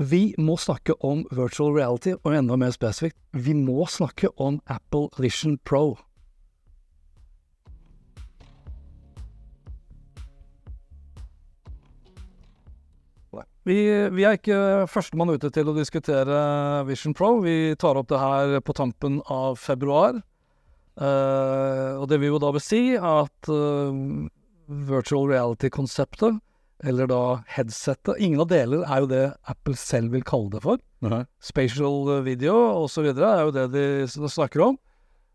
Vi må snakke om virtual reality, og enda mer spesifikt, vi må snakke om Apple Vision Pro. Vi, vi er ikke førstemann ute til å diskutere Vision Pro. Vi tar opp det her på tampen av februar. Uh, og det vil jo da besi at uh, virtual reality-konseptet, eller da headsetet Ingen av deler er jo det Apple selv vil kalle det for. Spatial video osv. er jo det de snakker om.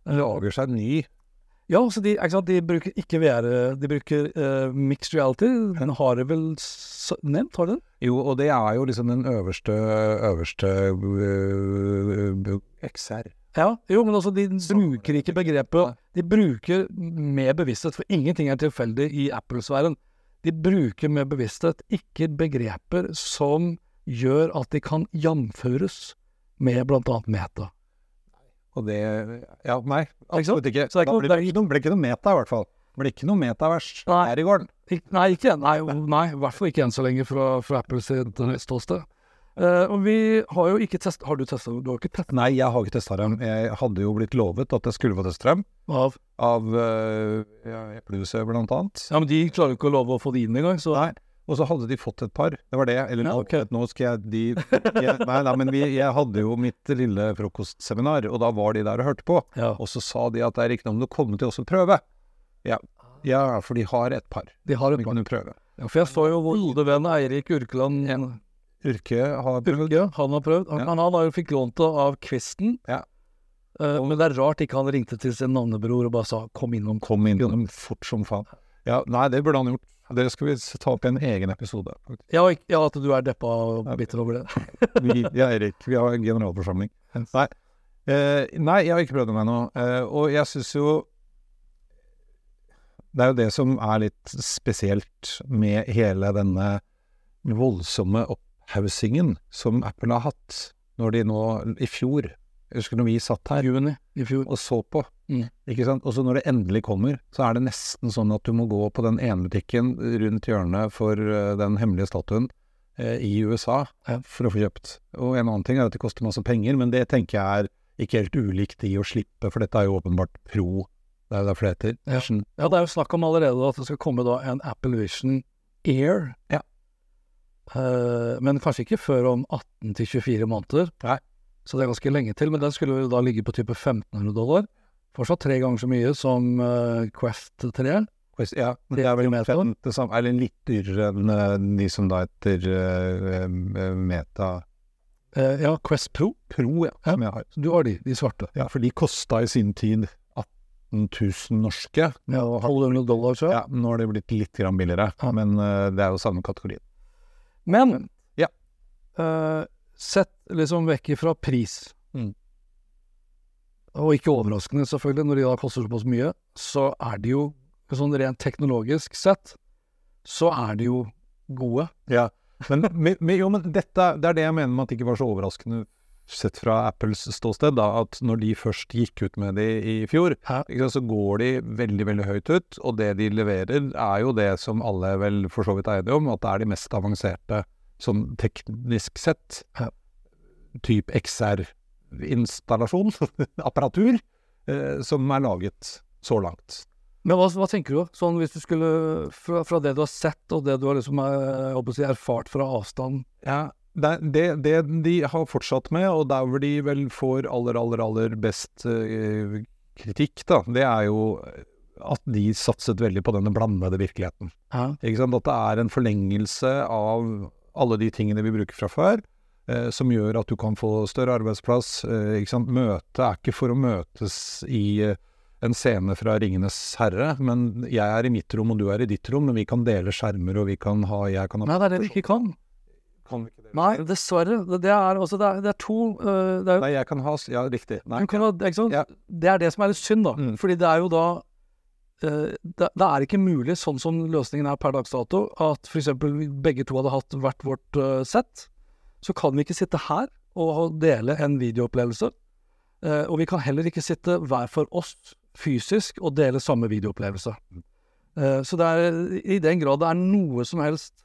Lager seg ny Ja, så de, sant, de bruker ikke VR, de bruker uh, mixed reality. Den har de vel nevnt, har de den? Jo, og det er jo liksom den øverste øverste øh, XR. Ja, jo, men altså, de bruker ikke begrepet De bruker med bevissthet, for ingenting er tilfeldig i Apple-sfæren. De bruker med bevissthet ikke begreper som gjør at de kan jamføres med annet meta. Og det Ja, nei, absolutt ikke. Så det ikke blir det blir ikke noe meta, i hvert fall. Det blir ikke noe metavers Nei. her i gården. Nei, ikke, nei, nei, i hvert fall ikke enn så lenge fra, fra Apples ståsted. Eh, og vi har jo ikke testa Har du testa? Du har ikke testa Nei, jeg har ikke testa dem. Jeg hadde jo blitt lovet at jeg skulle få teste dem. av Av uh, ja, Eplehuset, blant annet. Ja, men de klarer jo ikke å love å få det inn engang, så Nei. Og så hadde de fått et par. Det var det. Eller Ja, okay. nå skal jeg de jeg, Nei, nei, men vi, jeg hadde jo mitt lille frokostseminar, og da var de der og hørte på. ja, Og så sa de at det er ikke noe om du kommer til oss å prøve. Ja. ja, for de har et par. de har Vi et kan du prøve. Ja, for jeg så jo vår gode venn Eirik Urkeland Yrke har prøvd. Urke, han har prøvd. Han, Ja. han har jo fikk lånt det av Kvisten. Ja. Uh, men det er rart ikke han ringte til sin navnebror og bare sa 'kom innom'. Kom innom fort som faen. Ja, nei, det burde han gjort. Det skal vi ta opp i en egen episode. Ja, ja, at du er deppa og bitter over det. Vi, ja, Erik, vi har en generalforsamling. Nei. uh, nei, jeg har ikke prøvd meg ennå. Uh, og jeg syns jo Det er jo det som er litt spesielt med hele denne voldsomme opphaussingen som Apple har hatt når de nå i fjor Jeg husker når vi satt her Juni i fjor. og så på. Mm. Ikke sant? Og så når det endelig kommer, så er det nesten sånn at du må gå på den ene butikken rundt hjørnet for eh, den hemmelige statuen eh, i USA Ja. for å få kjøpt. Og en annen ting er at det koster masse penger, men det tenker jeg er ikke helt ulikt i å slippe, for dette er jo åpenbart pro. Det er jo derfor det heter. Ja. Ja, det er jo snakk om allerede at det skal komme da en Apple Vision Air. Ja. Eh, men kanskje ikke før om 18 til 24 måneder. Nei. Så det er ganske lenge til. Men den skulle da ligge på type 1500 dollar. Fortsatt tre ganger så mye som uh, Quest 3. Quest- Ja, men det er vel Meta? det samme, eller litt dyrere enn uh, de som da heter Meta ja, Quest Pro. Pro, ja, Ja. som jeg har. Du har de, de svarte. Ja, for de kosta i sin tid 18 000 norske. Ja, 1200 dollar, tror jeg. Ja, nå har det blitt litt grann billigere, Ja. men det er jo samme kategorien. Men Ja. uh, sett liksom vekk ifra pris, Mm. og ikke overraskende selvfølgelig, når de da koster såpass mye, så er de jo sånn rent teknologisk sett, så er de jo gode. Ja, men, men, jo, men dette, det er det jeg mener med at det ikke var så overraskende sett fra Apples ståsted, da, at når de først gikk ut med de i fjor, sant, så går de veldig, veldig høyt ut, og det de leverer er jo det som alle vel for så vidt er enige om, at det er de mest avanserte sånn teknisk sett. Ja. Typ XR-installasjon, apparatur, eh, som er laget så langt. Men hva, hva tenker du? Sånn hvis du skulle, fra, fra det du har sett, og det du har liksom, eh, jeg håper å si, erfart fra avstand Ja, det, det, det de har fortsatt med, og der hvor de vel får aller, aller, aller best uh, kritikk, da, det er jo at de satset veldig på denne blandede virkeligheten. ja. Ikke sant? At det er en forlengelse av alle de tingene vi bruker fra før, eh, som gjør at du kan få større arbeidsplass. Eh, ikke sant? Møtet er ikke for å møtes i, en scene fra 'Ringenes herre', men jeg er i mitt rom og du er i ditt rom, men vi kan dele skjermer, og vi kan ha Jeg kan ha Nei, det er det vi ikke kan. Kan ikke det? Nei, dessverre. Det, er, også, det, er, det er to øh, det er, Nei, jeg kan ha Ja, riktig. Nei. kan ha? Ja. Det er det som er litt synd, da. Mm. Fordi det er jo da øh, det, det er ikke mulig, sånn som løsningen er per dags dato, at f.eks. begge to hadde hatt hvert vårt uh, sett. Så kan vi ikke sitte her og dele en videoopplevelse. Og vi kan heller ikke sitte hver for oss fysisk og dele samme videoopplevelse. Eh, så det er i den grad det er noe som helst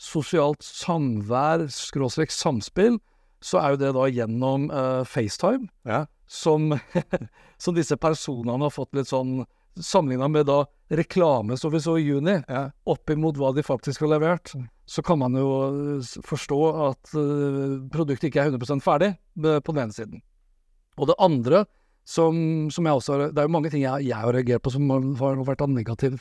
sosialt samvær, skråstrek samspill, så er jo det da gjennom uh, FaceTime, Ja. som, som disse personene har fått litt sånn Sammenligna med da reklame som vi så i juni, Ja. oppimot hva de faktisk har levert, så kan man jo forstå at eh, produktet ikke er 100 ferdig eh, på den ene siden. Og det andre, som, som jeg også har Det er jo mange ting jeg, jeg har reagert på som har vært av negativ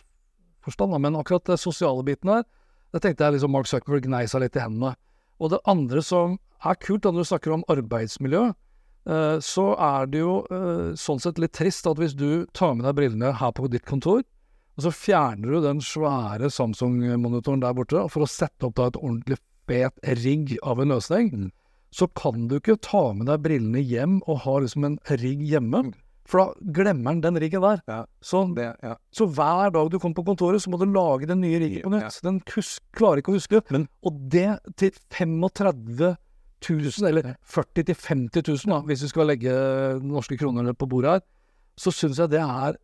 forstand, da, men akkurat det sosiale biten her, det tenkte jeg liksom Mark Zuckerberg gnei seg litt i hendene. Og det andre som er kult, da når du snakker om arbeidsmiljø, eh, så er det jo eh, sånn sett litt trist at hvis du tar med deg brillene her på ditt kontor, og så fjerner du den svære Samsung-monitoren der borte for å sette opp da et ordentlig fet rigg av en løsning, Mm. så kan du ikke ta med deg brillene hjem og ha liksom en rigg hjemme, Mm. For da glemmer den den riggen der. Ja. Så, Det, ja. så hver dag du kommer på kontoret, så må du lage den nye riggen på nytt. Den kus klarer ikke å huske. Men- og det til 35 000, eller 40 til 50 000, da, hvis vi skal legge norske kroner på bordet her, så syns jeg det er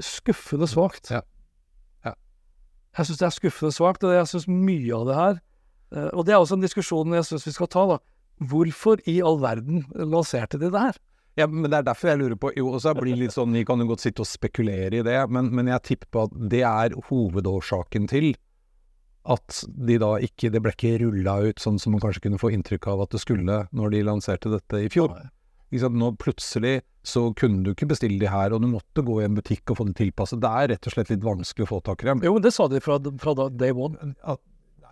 skuffende svakt. Ja. Ja. Jeg syns det er skuffende svakt, og jeg syns mye av det her eh, Og det er også en diskusjon jeg syns vi skal ta, da. Hvorfor i all verden lanserte de det her? Ja, men det er derfor jeg lurer på Jo, og så blir det litt sånn Vi kan jo godt sitte og spekulere i det, men, men jeg tipper på at det er hovedårsaken til at de da ikke Det ble ikke rulla ut sånn som man kanskje kunne få inntrykk av at det skulle når de lanserte dette i fjor. Liksom. Nå plutselig så kunne du ikke bestille de her, og du måtte gå i en butikk og få det tilpasset. Det er rett og slett litt vanskelig å få tak i dem. Jo, men det sa de fra, fra da, day one. At,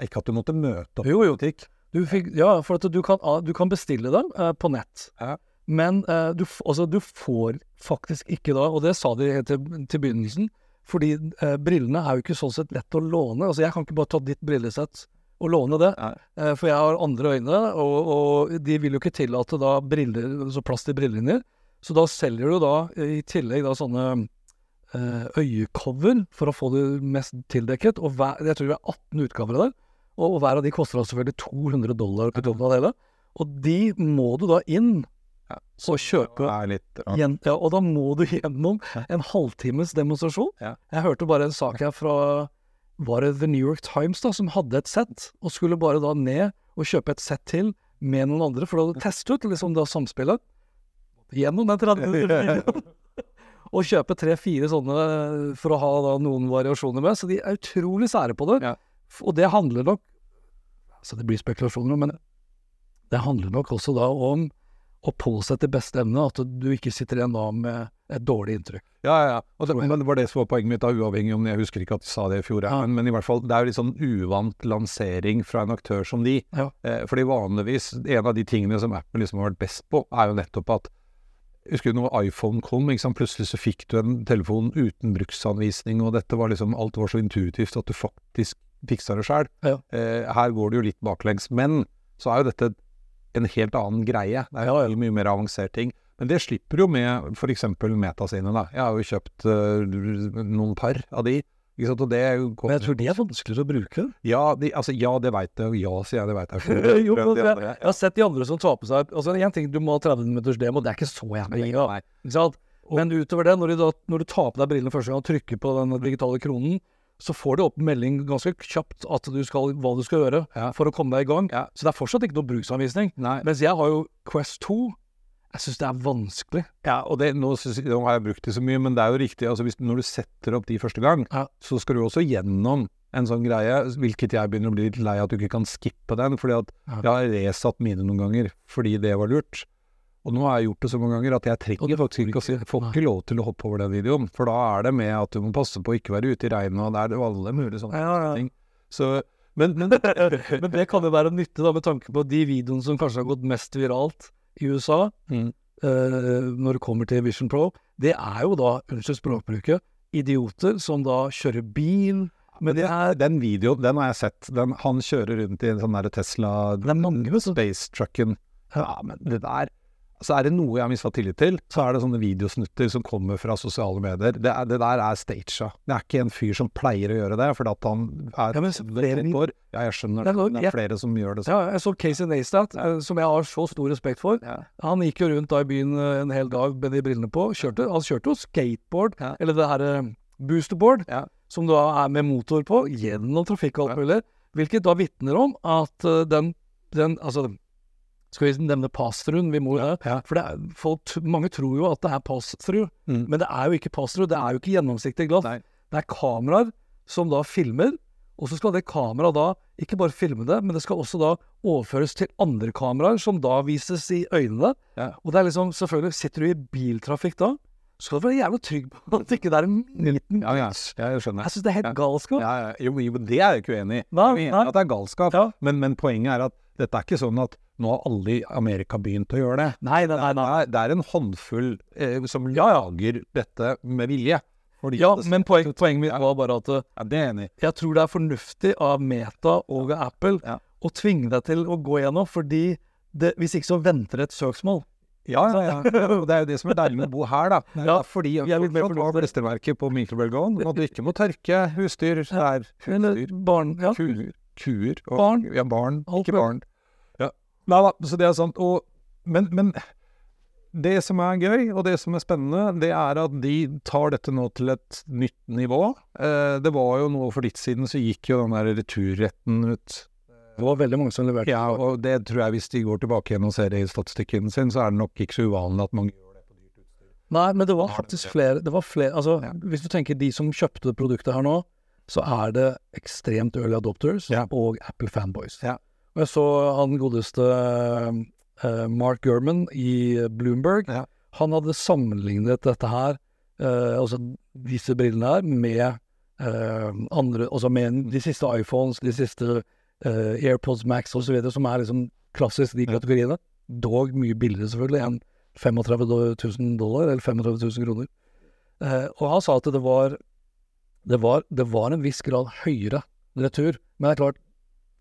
ikke at du måtte møte opp Jo, jo. i butikk. Du fikk, ja, for at du kan, du kan bestille det eh, på nett. Ja. Men uh, du, altså, du får faktisk ikke da, og det sa de helt til, til begynnelsen, fordi uh, brillene er jo ikke sånn sett lett å låne. Altså, jeg kan ikke bare ta ditt brillesett og låne det, eh, for jeg har andre øyne, og, og de vil jo ikke tillate da briller, altså plass til brillelinjer. Så da selger du da i tillegg da sånne øyecover for å få det mest tildekket, og hver, jeg tror det er 18 utgaver av det. Og, og hver av de koster da selvfølgelig 200 dollar per tonn av det hele. Og de må du da inn og kjøpe. Det er litt rart. Ja, og da må du gjennom en halvtimes demonstrasjon. Ja. Jeg hørte bare en sak her fra Var det The New York Times da, som hadde et sett, og skulle bare da ned og kjøpe et sett til med noen andre for å teste ut liksom da samspillet. Gjennom den 30 videoen. Og kjøpe tre-fire sånne for å ha da noen variasjoner med. Så de er utrolig sære på det. Ja. Og det handler nok Altså, det blir spekulasjoner, men det handler nok også da om å påse etter beste evne, at du ikke sitter igjen da med et dårlig inntrykk. Ja, ja, ja. Og det, men det var det som var poenget mitt, da, uavhengig om jeg husker ikke at de sa det i fjor, ja. Men, men i hvert fall, det er jo litt sånn uvant lansering fra en aktør som de. Ja. Eh, fordi vanligvis, en av de tingene som Apple liksom har vært best på, er jo nettopp at Husker du når iPhone kom, plutselig så fikk du en telefon uten bruksanvisning, og dette var liksom, alt var så intuitivt at du faktisk fiksa det sjøl. Ja. Eh, her går det jo litt baklengs. Men så er jo dette en helt annen greie. Det er jo mye mer avansert ting. Men det slipper jo med f.eks. Meta sine, da. Jeg har jo kjøpt uh, noen par av de. Ikke sant? Og det er jo Men jeg tror de er vanskeligere å bruke. Ja, de, altså, ja det veit jeg. Ja, sier jeg. Det veit jeg. jo, men jeg, jeg har sett de andre som tar på seg Altså, en ting du må ha 30 minutters demo, det er ikke så jævlig lenge. Ikke sant? Men utover det, når du, da, når du tar på deg brillene første gang og trykker på den digitale kronen, så får du opp melding ganske kjapt at du skal, hva du skal gjøre Ja. for å komme deg i gang. Ja. Så det er fortsatt ikke noe bruksanvisning. Nei. Mens jeg har jo Quest 2. Jeg syns det er vanskelig. Ja, og det, nå, synes, jeg- nå har jeg brukt det så mye, men det er jo riktig. Altså hvis, når du setter opp de første gang, Ja. så skal du også gjennom en sånn greie, hvilket jeg begynner å bli litt lei at du ikke kan skippe den. fordi at jeg har resatt mine noen ganger fordi det var lurt. Og nå har jeg gjort det så mange ganger at jeg trenger faktisk ikke å si Får ikke lov til å hoppe over den videoen. For da er det med at du må passe på å ikke være ute i regnet, og det er jo alle mulige sånne Ja, ja. ting. Så men, men Men det kan jo være nyttig da, med tanke på de videoene som kanskje har gått mest viralt i USA. Mm. uh, når det kommer til Vision Pro, det er jo da, unnskyld språkbruket, idioter som da kjører bil Men det er, Den videoen, den har jeg sett. Den, han kjører rundt i en sånn der Tesla. Space-trucken. Ja, men det der Så er det noe jeg har mista tillit til, så er det sånne videosnutter som kommer fra sosiale medier. Det, er, det der er staged. Det er ikke en fyr som pleier å gjøre det, fordi at han er Ja, men flere- år. Ja, jeg skjønner Det det. er er flere som gjør det Ja, sånn. jeg så Casey Neistat, eh, som jeg har så stor respekt for. Ja. Han gikk jo rundt da i byen eh, en hel dag med de brillene på. Kjørte, han kjørte jo skateboard, Ja. eller det her eh, boosterboard, Ja. som da er med motor på, gjennom trafikk og alt mulig. Hvilket da vitner om at den, den Altså, skal vi nevne pass-throughen? Vi må jo. Ja. For det er, folk, mange tror jo at det er pass-through, Mm. men det er jo ikke pass-through. Det er jo ikke gjennomsiktig glass. Nei. Det er kameraer som da filmer, og så skal det kameraet da ikke bare filme det, men det skal også da overføres til andre kameraer, som da vises i øynene. Ja. Og det er liksom, selvfølgelig, sitter du i biltrafikk da, så skal du være jævlig trygg på at ikke det er en liten Ja, ja, ja, jeg skjønner. Jeg synes det er helt galskap. Ja, ja. Jo, jo, det er jeg ikke uenig i. Nei, nei. at det er galskap. Men, men poenget er at dette er ikke sånn at nå har alle i Amerika begynt å gjøre det. Nei, nei, nei. Det er, det er en håndfull eh, som lager dette med vilje. Fordi Ja, men poen, poenget mitt var bare at eh, ja, det er enig jeg tror det er fornuftig av Meta og av Apple å tvinge deg til å gå gjennom, fordi det, hvis ikke så venter et søksmål. Ja, ja, ja. Det er jo det som er deilig med å bo her, da. Ja, fordi fortsatt har klistremerket på mikrovelgeovn, og du ikke må tørke husdyr. Det er Eller husdyr, barn. Ja. kuer, kuer og Barn. Ja, barn. Ikke barn. Ja. Nei da, så det er sant. Og, men, men det som er gøy, og det som er spennende, det er at de tar dette nå til et nytt nivå. Eh, det var jo noe for litt siden, så gikk jo den der returretten ut. Det var veldig mange som leverte. Ja, og det tror jeg hvis de går tilbake igjen og ser det i statistikken sin, så er det nok ikke så uvanlig at mange gjør det på dyrt utstyr. Nei, men det var faktisk flere, det var flere altså. Hvis du tenker de som kjøpte produktet her nå, så er det ekstremt early adopters Ja. og Apple fanboys. Ja. Og jeg så han godeste uh, Mark Gurman i Bloomberg. Ja. Han hadde sammenlignet dette her, uh, altså disse brillene her, med uh, andre Altså med de siste iPhones, de siste AirPods Max osv., som er liksom klassisk de kategoriene. Dog mye billigere, selvfølgelig, enn 35 000 dollar, eller 35 000 kroner. Og han sa at det var, det var Det var en viss grad høyere retur, men det er klart,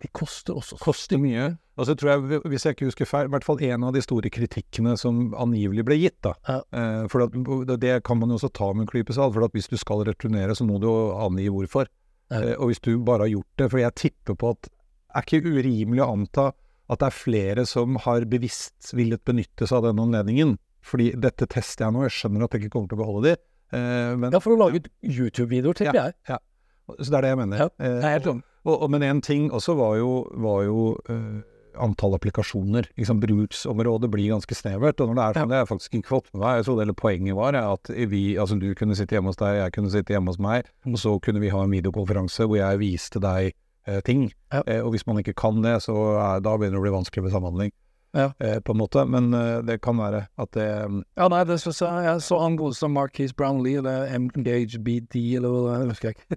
de koster også. koster mye. Og så tror jeg, hvis jeg ikke husker feil, i hvert fall en av de store kritikkene som angivelig ble gitt, da. Ja. Eh, for at, det kan man jo også ta med en klype salt, for hvis du skal returnere, så må du jo angi hvorfor. Ja. Eh, og hvis du bare har gjort det, for jeg tipper på at er ikke urimelig å anta at det er flere som har bevisst villet benytte seg av den anledningen. Fordi dette tester jeg nå, jeg skjønner at jeg ikke kommer til å beholde de. Eh, men, Ja, for å lage YouTube-videoer, tenker jeg. Så det er det jeg mener. Ja, Eh, Jeg er og, og, men en ting også var jo, var jo uh, antall applikasjoner. Liksom, bruksområdet blir ganske snevert. Og når det er sånn, det har jeg faktisk ikke fått med meg. Jeg trodde hele poenget var ja, at vi, altså du kunne sitte hjemme hos deg, jeg kunne sitte hjemme hos meg, og så kunne vi ha en videokonferanse hvor jeg viste deg eh, ting. Ja. Eh, og hvis man ikke kan det, så er, da begynner det å bli vanskelig med samhandling. Ja. Eh, på en måte. Men eh, det kan være at det Ja, nei, det synes jeg Jeg så han godeste Marquise Brownlee, eller MGHBD, eller hva det er, husker jeg ikke.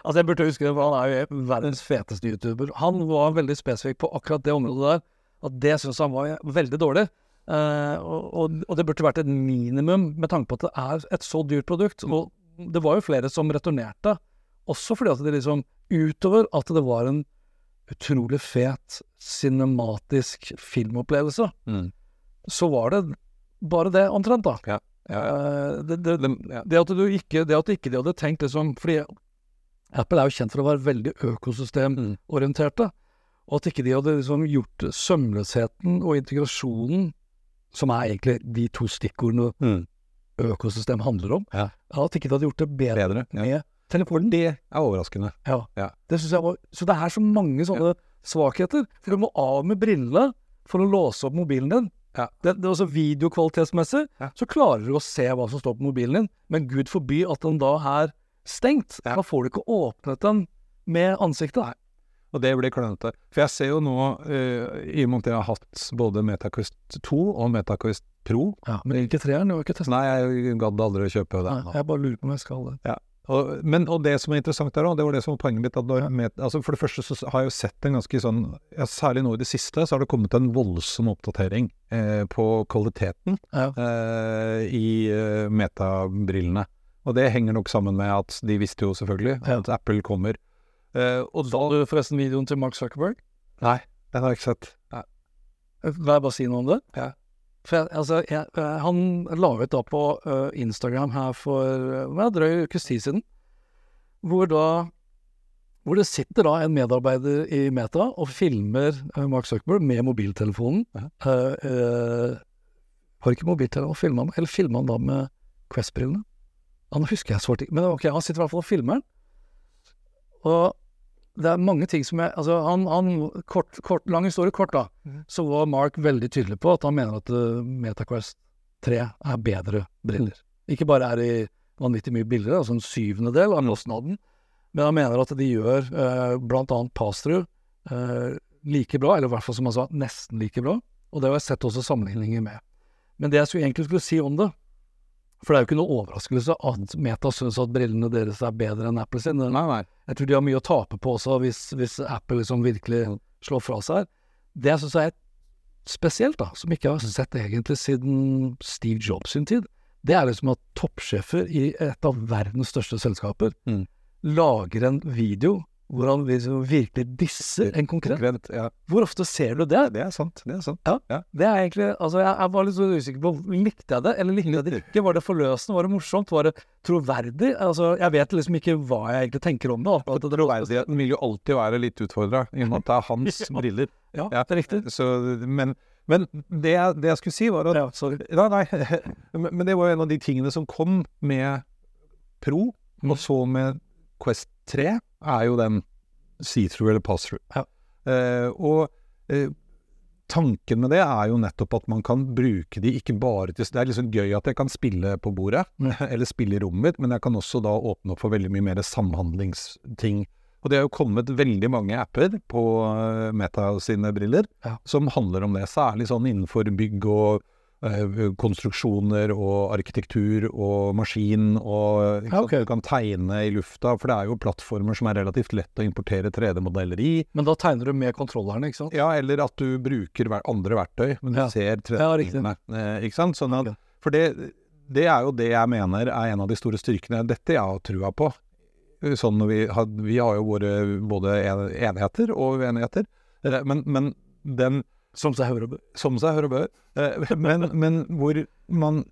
Altså, jeg burde huske det, for han er jo verdens feteste YouTuber. Han var veldig spesifikk på akkurat det området der, at det synes han var veldig dårlig. Uh, og, og det burde vært et minimum, med tanke på at det er et så dyrt produkt. Og det var jo flere som returnerte, også fordi at det liksom Utover at det var en utrolig fet cinematisk filmopplevelse, Mm. så var det bare det omtrent, da. Ja, ja. ja. det, det, Dem- det at du ikke Det at ikke de hadde tenkt liksom Fordi Apple er jo kjent for å være veldig økosystemorienterte. Og at ikke de hadde liksom gjort sømløsheten og integrasjonen, som er egentlig de to stikkordene Mm. økosystem handler om, Ja. at ikke de hadde gjort det bedre Bedre. Med telefonen. Det er overraskende. Ja. Ja. Det synes jeg var Så det er så mange sånne svakheter. For du må av med brillene for å låse opp mobilen din. Ja. Det, det er også Videokvalitetsmessig Ja. så klarer du å se hva som står på mobilen din, men gud forby at den da er stengt. Ja. Da får du ikke åpnet den med ansiktet. Og det blir klønete. For jeg ser jo nå, uh, i og med at jeg har hatt både Metaquest 2 og Metaquest Pro Ja, men ikke treeren. Nei, jeg gadd aldri å kjøpe det. Nei, jeg bare lurer på om jeg skal det. Og, men, og det som er interessant der òg, det var det som var poenget mitt. Med, altså for det første så har jeg jo sett en ganske sånn ja, Særlig nå i det siste så har det kommet en voldsom oppdatering eh, på kvaliteten Ja. eh, i eh, metabrillene. Og det henger nok sammen med at de visste jo selvfølgelig Ja. at Apple kommer. Eh, og da du forresten videoen til Mark Zuckerberg? Nei, den har jeg ikke sett. Vil jeg bare si noe om det? Ja. For jeg, altså, jeg, eh, han la ut da på uh, Instagram her for uh, en drøy ukes tid siden, hvor da hvor det sitter da en medarbeider i Meta og filmer uh, Mark Zuckerberg med mobiltelefonen. Eh, eh, var det ikke mobiltelefonen filma han, eller filma han da med Quest-brillene? Han husker jeg svart ikke, men ok, han sitter i hvert fall og filmer den. Og det er mange ting som jeg Altså, han, han kort, kort, Lang historie kort, da. Så var Mark veldig tydelig på at han mener at uh, MetaQuest 3 er bedre briller. Ikke bare er de vanvittig mye billigere, altså en syvendedel av kostnaden, men han mener at de gjør uh, blant annet pass-through uh, like bra, eller i hvert fall som han sa, nesten like bra. Og det har jeg sett også sammenligninger med. Men det jeg skulle egentlig skulle si om det, for det er jo ikke noe overraskelse at Meta syns at brillene deres er bedre enn Apple sine. Nei, nei. Jeg tror de har mye å tape på også, hvis, hvis Apple liksom virkelig slår fra seg. Det jeg syns er spesielt, da, som ikke har sett egentlig siden Steve Jobs sin tid, det er liksom at toppsjefer i et av verdens største selskaper Mm. lager en video hvor han liksom virkelig disser en konkurrent. Konkurrent, ja. Hvor ofte ser du det? Det er sant. Det er sant. Det er egentlig Altså, jeg, jeg var litt så usikker på Likte jeg det, eller likte jeg det ikke? Var det forløsende? Var det morsomt? Var det troverdig? Altså, jeg vet liksom ikke hva jeg egentlig tenker om det. det- Troverdigheten vil jo alltid være litt utfordra, i og med at det er hans Ja. briller. Ja, Ja. det er riktig. Så, men men det, jeg- det jeg skulle si, var at Ja, sorry. Nei, nei. Men men det var jo en av de tingene som kom med Pro, Mm. og så med Quest 3, er jo den see-through eller pass-through. Ja. Eh, og eh, tanken med det er jo nettopp at man kan bruke de ikke bare til Det er liksom gøy at jeg kan spille på bordet, Mm. eller spille i rommet mitt, men jeg kan også da åpne opp for veldig mye mer samhandlingsting. Og det har jo kommet veldig mange apper på eh, Meta sine briller Ja. som handler om det, særlig sånn innenfor bygg og konstruksjoner og arkitektur og maskin og ikke okay. Du kan tegne i lufta, for det er jo plattformer som er relativt lett å importere 3D-modeller i. Men da tegner du med kontrollerne, ikke sant? Ja, eller at du bruker andre verktøy, men du Ja. ser 3D-bildene. eh, ikke sant? Sånn at, For det, det er jo det jeg mener er en av de store styrkene. Dette jeg har trua på. Sånn vi, har, vi har jo våre både enheter og uenigheter, Eh, men, men den Som seg hør og bør. som seg hør og bør. Eh, Men, men hvor man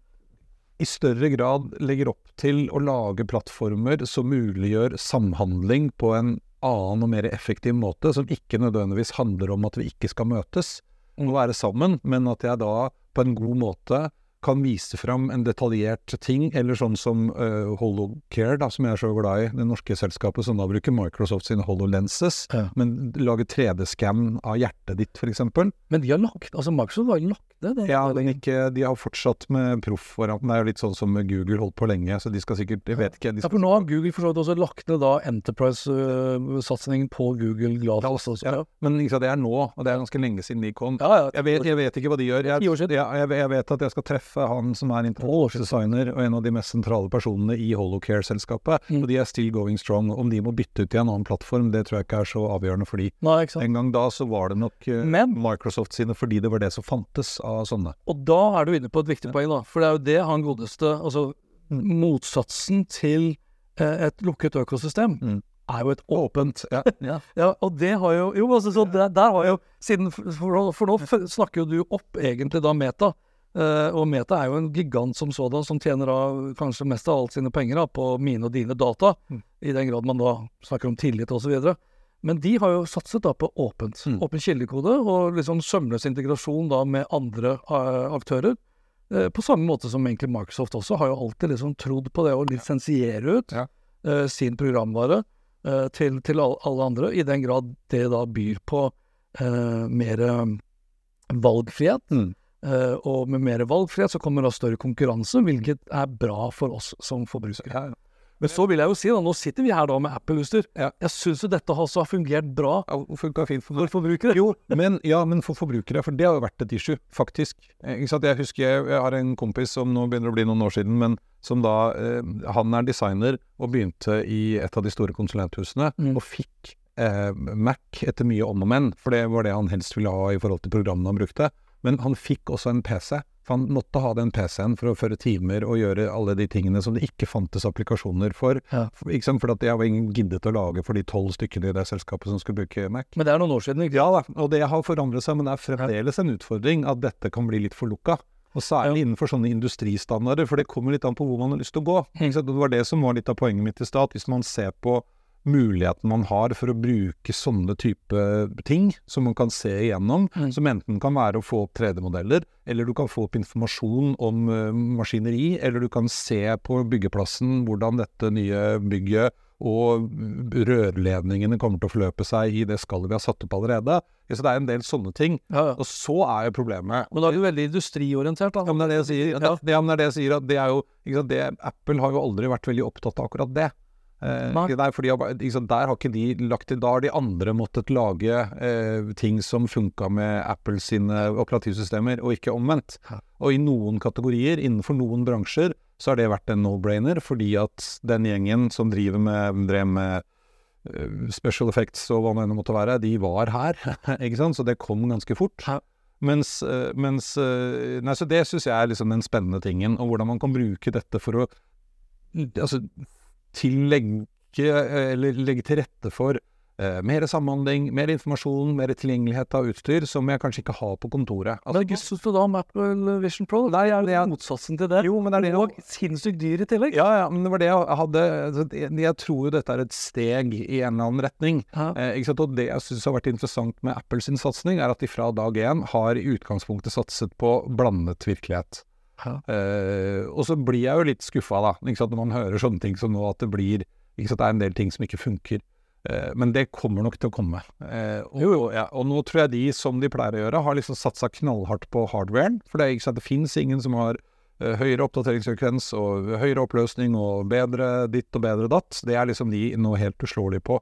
i større grad legger opp til å lage plattformer som muliggjør samhandling på en annen og mer effektiv måte, som ikke nødvendigvis handler om at vi ikke skal møtes og være sammen, men at jeg da på en god måte kan vise fram en detaljert ting, eller sånn som uh, Holocare, da, som jeg er så glad i, det norske selskapet som da bruker Microsoft sine HoloLenses, Ja. men lager 3D-scan av hjertet ditt, eksempel. Men de har lagt Altså, Microsoft har lagt det. det Ja, men ikke, de har fortsatt med proff-varianten. Det er jo litt sånn som Google holdt på lenge, så de skal sikkert Jeg vet ikke. De Ja, for nå har Google for så vidt også lagt ned da Enterprise-satsingen på Google Glass. også. ja, men liksom, det er nå, og det er ganske lenge siden de kom. Ja, ja. Jeg vet, jeg vet ikke hva de gjør. Jeg, jeg, jeg vet at jeg skal treffe han som er designer og en av de mest sentrale personene i Holocare-selskapet. Mm. Og de er still going strong. Om de må bytte ut til en annen plattform, det tror jeg ikke er så avgjørende for de. Nei. En gang da så var det nok eh, Men- Microsoft sine, fordi det var det som fantes av sånne. Og da er du inne på et viktig poeng, da. For det er jo det han godeste Altså, motsatsen til eh, et lukket økosystem Mm. er jo et åpent Ja, ja. Ja, og det har jo Jo, altså, så der, der har jo Siden For, for nå snakker jo du opp egentlig da Meta. Eh, og Meta er jo en gigant som sådan, som tjener av kanskje mest av alt sine penger da, på mine og dine data. Mm. I den grad man da snakker om tillit osv. Men de har jo satset da på åpent. Mm. Åpen kildekode og liksom sømløs integrasjon da med andre uh, aktører. Uh, på samme måte som egentlig Microsoft også har jo alltid liksom trodd på det å lisensiere ut Ja. sin programvare til, til alle andre, i den grad det da byr på mer valgfrihet. Mm. Eh, og med mer valgfrihet så kommer da større konkurranse, hvilket er bra for oss som forbrukere. Ja, ja. Men så vil jeg jo si, da, nå sitter vi her da med Apple-utstyr. Ja. Jeg syns jo dette også har fungert bra Ja, funka fint for for forbrukere. Jo, men, ja, men for forbrukere, for det har jo vært et issue, faktisk. Eh? Jeg husker jeg, jeg har en kompis som nå begynner å bli noen år siden, men som da eh, Han er designer og begynte i et av de store konsulenthusene, Mm. og fikk eh, Mac etter mye om og men, for det var det han helst ville ha i forhold til programmene han brukte. Men han fikk også en PC. For han måtte ha den PC-en for å føre timer og gjøre alle de tingene som det ikke fantes applikasjoner for. Ja. For- Ikke sant? For at jeg var ingen giddet å lage for de tolv stykkene i det selskapet som skulle bruke Mac. Men det er noen år siden. Ikke? Ja og det har forandret seg, men det er fremdeles en utfordring at dette kan bli litt for lukka. Og særlig innenfor sånne industristandarder, for det kommer litt an på hvor man har lyst til å gå. Og Det var det som var litt av poenget mitt i stad. Hvis man ser på muligheten man har for å bruke sånne type ting, som man kan se igjennom, Mm. som enten kan være å få opp 3D-modeller, eller du kan få opp informasjon om uh, maskineri, eller du kan se på byggeplassen hvordan dette nye bygget og rørledningene kommer til å forløpe seg i det skallet vi har satt opp allerede. Så det er en del sånne ting. Ja, ja. Og så er jo problemet Men da er du veldig industriorientert. Da. ja, men det er det jeg sier. Ja. Det, det er det jeg sier at det er jo det, Apple har jo aldri vært veldig opptatt av akkurat det. Eh, Nei. fordi, liksom, der har ikke de lagt til Da har de andre måttet lage eh, ting som funka med Apple sine operativsystemer, og ikke omvendt. Og i noen kategorier, innenfor noen bransjer, så har det vært en no-brainer, fordi at den gjengen som driver med, drev med eh, special effects og hva det enn måtte være, de var her. ikke sant? Så det kom ganske fort. Mens, eh, mens Nei, så det syns jeg er liksom den spennende tingen, og hvordan man kan bruke dette for å altså, tillegge eller legge til rette for eh, mer samhandling, mer informasjon, mer tilgjengelighet av utstyr som jeg kanskje ikke har på kontoret. Altså, Men er syns du da om Apple Vision Pro? Nei, det er det jo motsatsen til det. Jo, men det er det Og sinnssykt dyr i tillegg. ja, ja, men det var det jeg hadde altså, jeg, jeg tror jo dette er et steg i en eller annen retning. Ja. Eh? Og det jeg syns har vært interessant med Apples sin satsing, er at de fra dag én har i utgangspunktet satset på blandet virkelighet. Ja. Eh, og så blir jeg jo litt skuffa, da, når man hører sånne ting som nå, at det blir ikke sant? Det er en del ting som ikke funker. Uh, men det kommer nok til å komme. Uh, og, Jo, jo. Ja, og nå tror jeg de, som de pleier å gjøre, har liksom satsa knallhardt på hardwaren. For det, ikke sant? det fins ingen som har høyere oppdateringsfrekvens og høyere oppløsning og bedre ditt og bedre datt. Det er liksom de nå helt uslåelige på.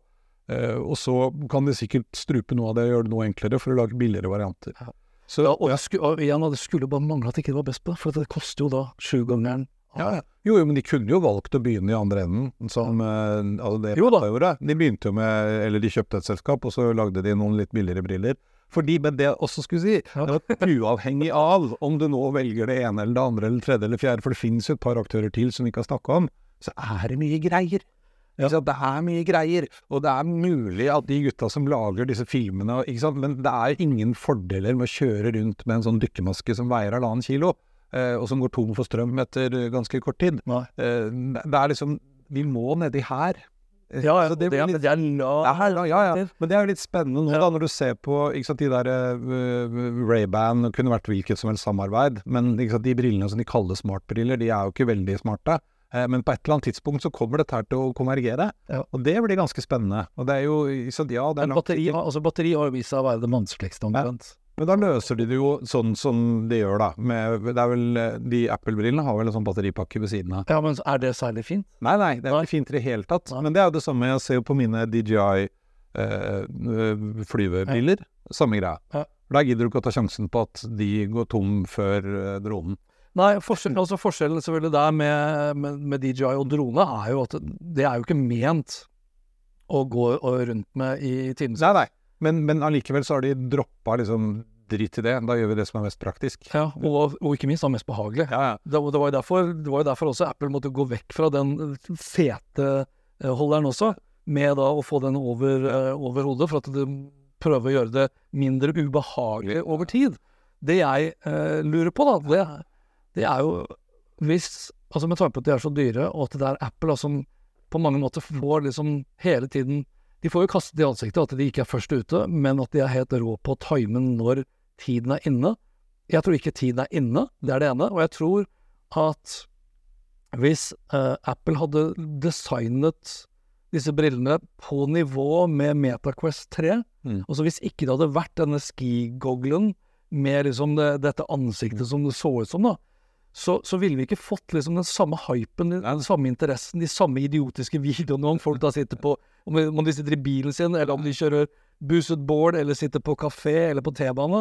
Og så kan de sikkert strupe noe av det og gjøre det noe enklere for å lage billigere varianter. Ja. Så, Ja, og, sku, og igjen, det skulle bare mangle at ikke det var best på det, for det koster jo da sjugangeren. ja, ja. Jo, jo, men de kunne jo valgt å begynne i andre enden, som altså det Jo. Gjorde. De begynte jo med Eller de kjøpte et selskap, og så lagde de noen litt billigere briller. Fordi, men det jeg også skulle si, det var uavhengig av om du nå velger det ene eller det andre eller tredje eller fjerde, for det finnes jo et par aktører til som vi ikke har snakka om, så er det mye greier. Sant? Det er mye greier, og det er mulig at de gutta som lager disse filmene? Men det er ingen fordeler med å kjøre rundt med en sånn dykkermaske som veier halvannen kilo, eh, og som går tom for strøm etter ganske kort tid. Eh, det er liksom Vi må nedi her. Eh, Ja, ja, det, er, litt- det er la... ja, ja, ja, ja. Men det er jo litt spennende nå, da, når du ser på ikke sant, de der uh, Ray-Ban kunne vært hvilket som helst samarbeid, men ikke sant, de brillene som de kaller smartbriller, de er jo ikke veldig smarte. Eh, men på et eller annet tidspunkt så kommer dette her til å konvergere, Ja. og det blir ganske spennende. Og det er jo så Ja, det er langt batteri, altså, batteri har jo vist seg å være det vanskeligste omtrent. Men da løser de det jo sånn som de gjør, da. Med, det er vel, de Apple-brillene har vel en sånn batteripakke ved siden av. Ja, men er det særlig fint? Nei, nei, det er Nei. ikke fint i det hele tatt. Nei. Men det er jo det samme jeg ser jo på mine DJI eh. Samme greia. Ja. Da gidder du ikke å ta sjansen på at de går tom før eh, dronen. Nei, forskjellen, altså forskjellen selvfølgelig der med, med, med DJI og drone er jo at det er jo ikke ment å gå og rundt med i timen. Nei, nei. Men, men allikevel så har de droppa liksom Drit i det, da gjør vi det som er mest praktisk. Ja, og, og ikke minst da mest behagelig. Ja, ja. Det, det, var jo derfor, det var jo derfor også Apple måtte gå vekk fra den fete eh, holderen også, med da å få den over, eh, over hodet, for at det prøver å gjøre det mindre ubehagelig over tid. Det jeg eh, lurer på, da, det, det er jo hvis Altså med tanke på at de er så dyre, og at det er Apple som på mange måter får liksom hele tiden De får jo kastet i ansiktet at de ikke er først ute, men at de er helt rå på å time når tiden er inne. Jeg tror ikke tiden er inne, det er det ene. Og jeg tror at hvis eh, Apple hadde designet disse brillene på nivå med MetaQuest 3, Mm. altså hvis ikke det hadde vært denne ski-goglen med liksom det, dette ansiktet som det så ut som, da, så, så ville vi ikke fått liksom den samme hypen, den samme interessen, de samme idiotiske videoene om folk da sitter på Om om de sitter i bilen sin, eller om de kjører busset board, eller sitter på kafé eller på T-bane.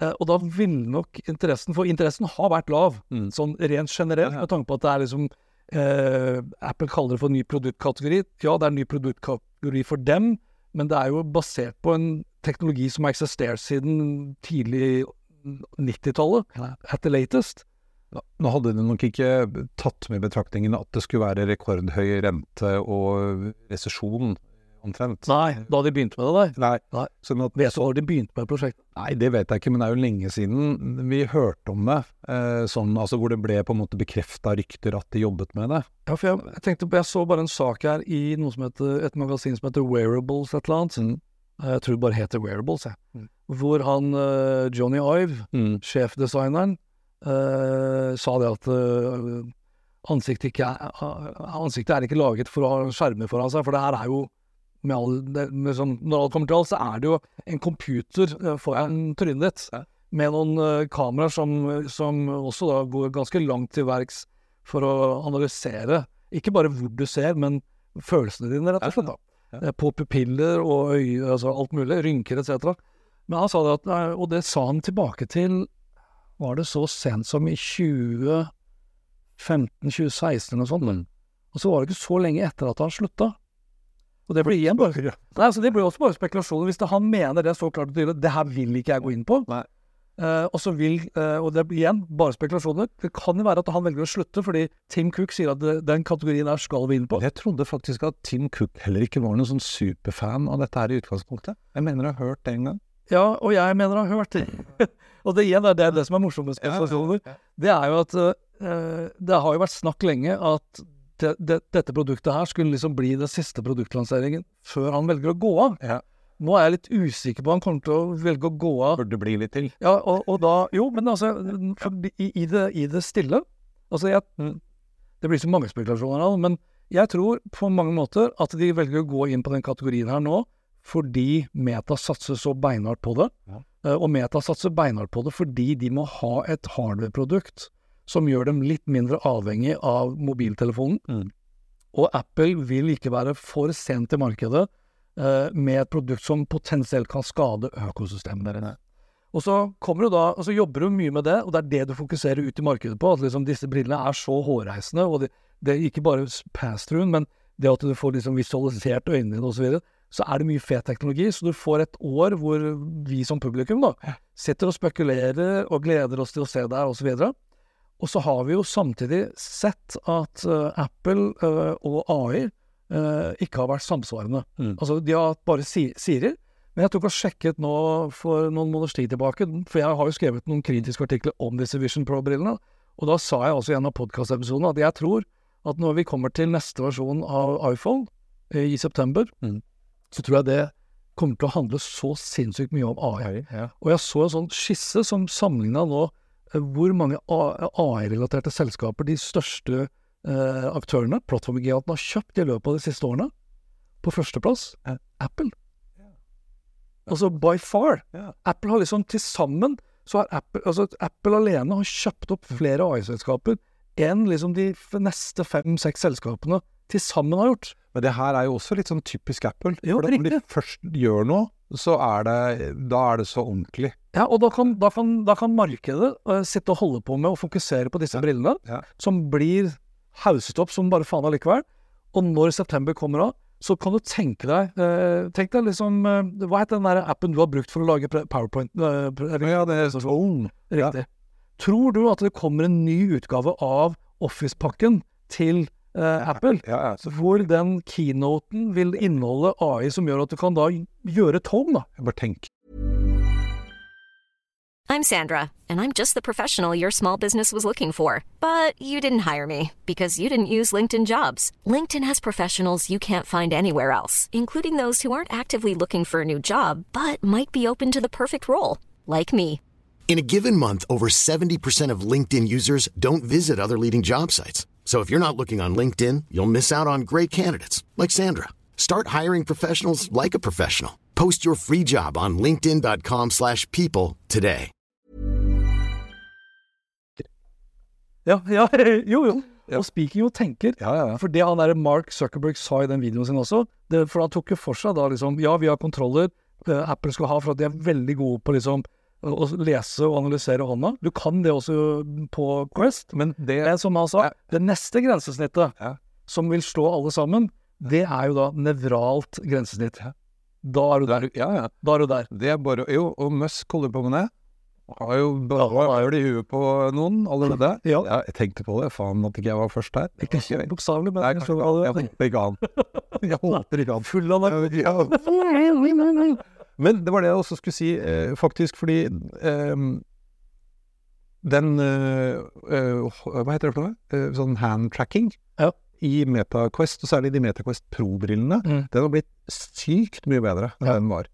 Eh, og da ville nok interessen For interessen har vært lav, Mm. sånn rent generelt, med tanke på at det er liksom eh, Apple kaller det for ny produktkategori. Ja, det er en ny produktkategori for dem, men det er jo basert på en teknologi som har eksistert siden tidlig 90-tallet, at the latest. Nå hadde de nok ikke tatt med betraktningen at det skulle være rekordhøy rente og resesjon, omtrent. Nei, da de begynte med det der. Nei. Nei. Sånn at, Vet du når de begynte med prosjektet? nei, det vet jeg ikke, men det er jo lenge siden vi hørte om det. Eh, sånn, altså hvor det ble på en måte bekrefta rykter at de jobbet med det. Ja, for jeg, jeg tenkte på, jeg så bare en sak her i noe som heter, et magasin som heter Wearables et eller annet. Mm. Eh, Jeg tror det bare heter Wearables, jeg. Mm. Hvor han eh, Johnny Ive, Mm. sjefdesigneren, sa det at eh, ansiktet, ikke er, eh, ansiktet er ikke laget for å ha skjermer foran seg, for det her er jo med all, det, med sånn, Når alt kommer til alt, så er det jo en computer eh, foran trynet ditt, med noen eh, kameraer som, som også da går ganske langt til verks for å analysere ikke bare hvor du ser, men følelsene dine, rett og slett. da. Ja. Eh, På pupiller og øye, altså alt mulig, rynker etc. Men han sa det at, og det sa han tilbake til Var det så sent som i 2015-2016 eller noe sånt? Mm. Og så var det ikke så lenge etter at han slutta. Og det blir igjen bare Nei, altså Det blir også bare spekulasjoner. Hvis det, han mener det så klart og tydelig, det her vil ikke jeg gå inn på. Eh, og så vil, uh, og det blir igjen bare spekulasjoner. Det kan jo være at han velger å slutte fordi Tim Cook sier at det, den kategorien der skal vi inn på. Jeg trodde faktisk at Tim Cook heller ikke var noen sånn superfan av dette her i utgangspunktet. Jeg mener jeg har hørt det en gang. Ja, og jeg mener han har hørt det. og det igjen er det, det som er morsomt med. Det er jo at eh, det har jo vært snakk lenge at det, det, dette produktet her skulle liksom bli den siste produktlanseringen før han velger å gå av. Ja. Nå er jeg litt usikker på om han kommer til å velge å gå av. Burde bli litt til. Ja, og, og da Jo, men altså i, i, det, I det stille Altså, jeg Det blir så mange spekulasjoner men jeg tror på mange måter at de velger å gå inn på den kategorien her nå fordi Meta satser så beinhardt på det. Ja. Eh, Og Meta satser beinhardt på det fordi de må ha et hardware-produkt som gjør dem litt mindre avhengig av mobiltelefonen. Mm. Og Apple vil ikke være for sent til markedet eh, med et produkt som potensielt kan skade økosystemet deres. Og så kommer du da, og så jobber du mye med det, og det er det du fokuserer ut i markedet på. At liksom disse brillene er så hårreisende, og det, det er ikke bare pass-through, men det at du får liksom visualisert øynene dine osv. Så, er det mye fet teknologi. Så du får et år hvor vi som publikum da, sitter og spekulerer og gleder oss til å se her osv. Og så har vi jo samtidig sett at uh, Apple uh, og AI uh, ikke har vært samsvarende. Mm. Altså, de har bare si Siri. Men jeg tok og sjekket nå for noen måneders tid tilbake, for jeg har jo skrevet noen kritiske artikler om disse Vision Pro-brillene. Og da sa jeg også i en av podkastepisodene at jeg tror at når vi kommer til neste versjon av iPhone eh, i september, Mm. Så tror jeg det kommer til å handle så sinnssykt mye om AI. Ja. Og jeg så en sånn skisse som sammenligna nå eh, hvor mange AI-relaterte selskaper de største eh, aktørene, plattformgigantene, har kjøpt i løpet av de siste årene. På førsteplass Ja. Apple. Altså by far. Ja. Apple har liksom til sammen så har Apple, altså Apple alene har kjøpt opp flere AI-selskaper enn liksom de neste fem-seks selskapene til sammen har gjort. Men det her er jo også litt sånn typisk Apple. Jo, for når de først gjør noe, så er det, da er det så ordentlig. Ja, og da kan, da kan, da kan markedet uh, sitte og holde på med å fokusere på disse brillene, Ja. som blir hauset opp som bare faen allikevel. Og når september kommer av, så kan du tenke deg eh, Tenk deg liksom eh, Hva heter den der appen du har brukt for å lage powerpoint? eh, Ja, det er sånn. Ja. Riktig. Tror du at det kommer en ny utgave av Office-pakken til eh, Apple? Ja, ja. Så Hvor den keynoten vil inneholde AI som gjør at du kan da gjøre et home, da. bare tenker I'm Sandra, and I'm just the professional your small business was looking for. But you didn't hire me because you didn't use LinkedIn jobs. LinkedIn has professionals you can't find anywhere else, including those who aren't actively looking for a new job but might be open to the perfect role, like me. In a given month, over 70% of LinkedIn users don't visit other leading job sites. So if you're not looking on LinkedIn, you'll miss out on great candidates like Sandra. Start hiring professionals like a professional. Post your free job on linkedin.com/people today. Ja, ja, jo, jo. Ja. Og speaking tenker, Ja, ja, ja. for det han der Mark Zuckerberg sa i den videoen sin også, det, for han tok jo for seg da liksom Ja, vi har kontroller eh, Apple skal ha for at de er veldig gode på liksom å lese og analysere hånda. Du kan det også på Quest. Men det det som han sa, Ja. det neste grensesnittet Ja. som vil slå alle sammen, det er jo da nevralt grensesnitt. Da er du der. er, Ja, ja. Da er du der. Det er bare Jo, og Musk holder på med det. Har jo har det i huet på noen allerede. Ja. jeg tenkte på det. Faen at ikke jeg var først her. Ikke bokstavelig, men Nei, jeg jeg. Jeg håper ikke han. Jeg håper ikke han. Full av narkotika. Men det var det jeg også skulle si, eh, faktisk, fordi eh, den eh, eh, Hva heter det for noe? Eh, sånn hand-tracking Ja. i MetaQuest, og særlig de MetaQuest Pro-brillene, Mm. den har blitt sykt mye bedre enn Ja. den var.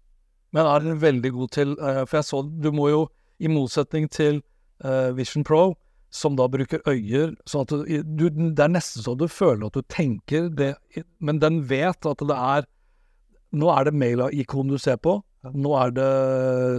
Men er den veldig god til eh, For jeg så Du må jo, i motsetning til Vision Pro, som da bruker øyer sånn at du, Det er nesten så du føler at du tenker det, men den vet at det er Nå er det mail-ikon du ser på. Nå er det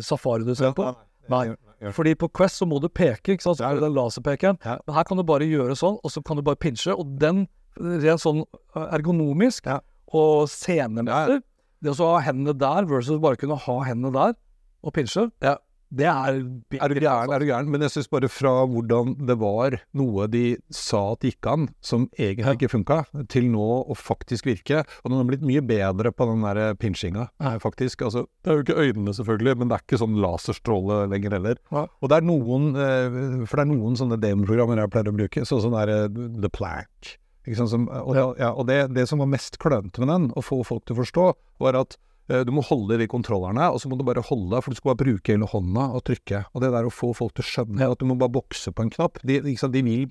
Safari du ser på. Nei. Fordi på Quest så må du peke, ikke sant. Så den laserpekeren. Men her kan du bare gjøre sånn, og så kan du bare pinche. Og den, rent sånn ergonomisk og scenemessig, det å ha hendene der versus bare kunne ha hendene der og pinche, Ja. Det er Er du gæren, er du gæren? Men jeg syns bare fra hvordan det var noe de sa at gikk an, som egentlig Ja. ikke funka, til nå å faktisk virke. Og den har blitt mye bedre på den der pinsjinga, faktisk. Altså, det er jo ikke øynene, selvfølgelig, men det er ikke sånn laserstråle lenger heller. Ja. Og det er noen eh, For det er noen sånne demoprogrammer jeg pleier å bruke, sånn som der eh, The Plank. Som, og Ja. ja, og det, det som var mest klønete med den, å få folk til å forstå, var at eh, du må holde de kontrollerne, og så må du bare holde, for du skal bare bruke hele hånda og trykke. Og det der å få folk til å skjønne at du må bare bokse på en knapp De, sant, de vil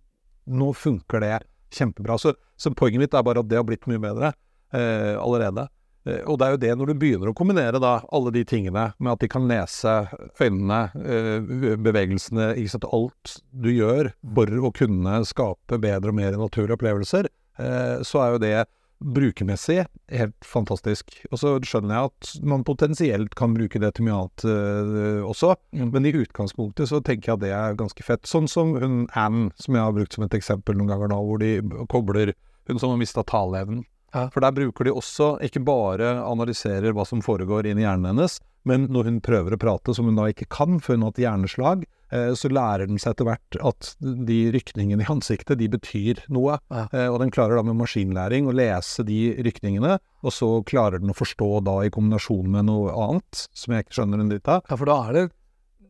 Nå funker det kjempebra. Så, så poenget mitt er bare at det har blitt mye bedre eh, allerede. Eh, og det er jo det når du begynner å kombinere da alle de tingene med at de kan lese øynene, eh, bevegelsene, ikke sant, alt du gjør for å kunne skape bedre og mer naturlige opplevelser, eh, så er jo det brukermessig helt fantastisk. Og så skjønner jeg at man potensielt kan bruke det til mye annet uh, også, Mm. men i utgangspunktet så tenker jeg at det er ganske fett. Sånn som hun Anne, som jeg har brukt som et eksempel noen ganger nå, hvor de kobler hun som har mista taleevnen. For der bruker de også, ikke bare analyserer hva som foregår inni hjernen hennes, men når hun prøver å prate, som hun da ikke kan, før hun har hatt hjerneslag, eh, så lærer den seg etter hvert at de rykningene i ansiktet, de betyr noe. Ja. Eh, og den klarer da med maskinlæring å lese de rykningene, og så klarer den å forstå da i kombinasjon med noe annet, som jeg ikke skjønner en dritt av. Ja, for da er det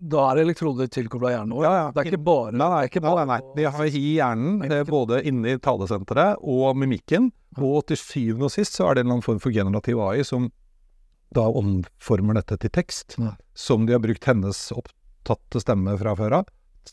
da er elektroder tilkobla hjernen òg. Ja, ja. Det er ikke bare Nei, nei, nei, nei, nei. De har i hjernen, både inni talesenteret og mimikken, og til syvende og sist så er det en eller annen form for generativ AI som da omformer dette til tekst, Ja. som de har brukt hennes opptatte stemme fra før av,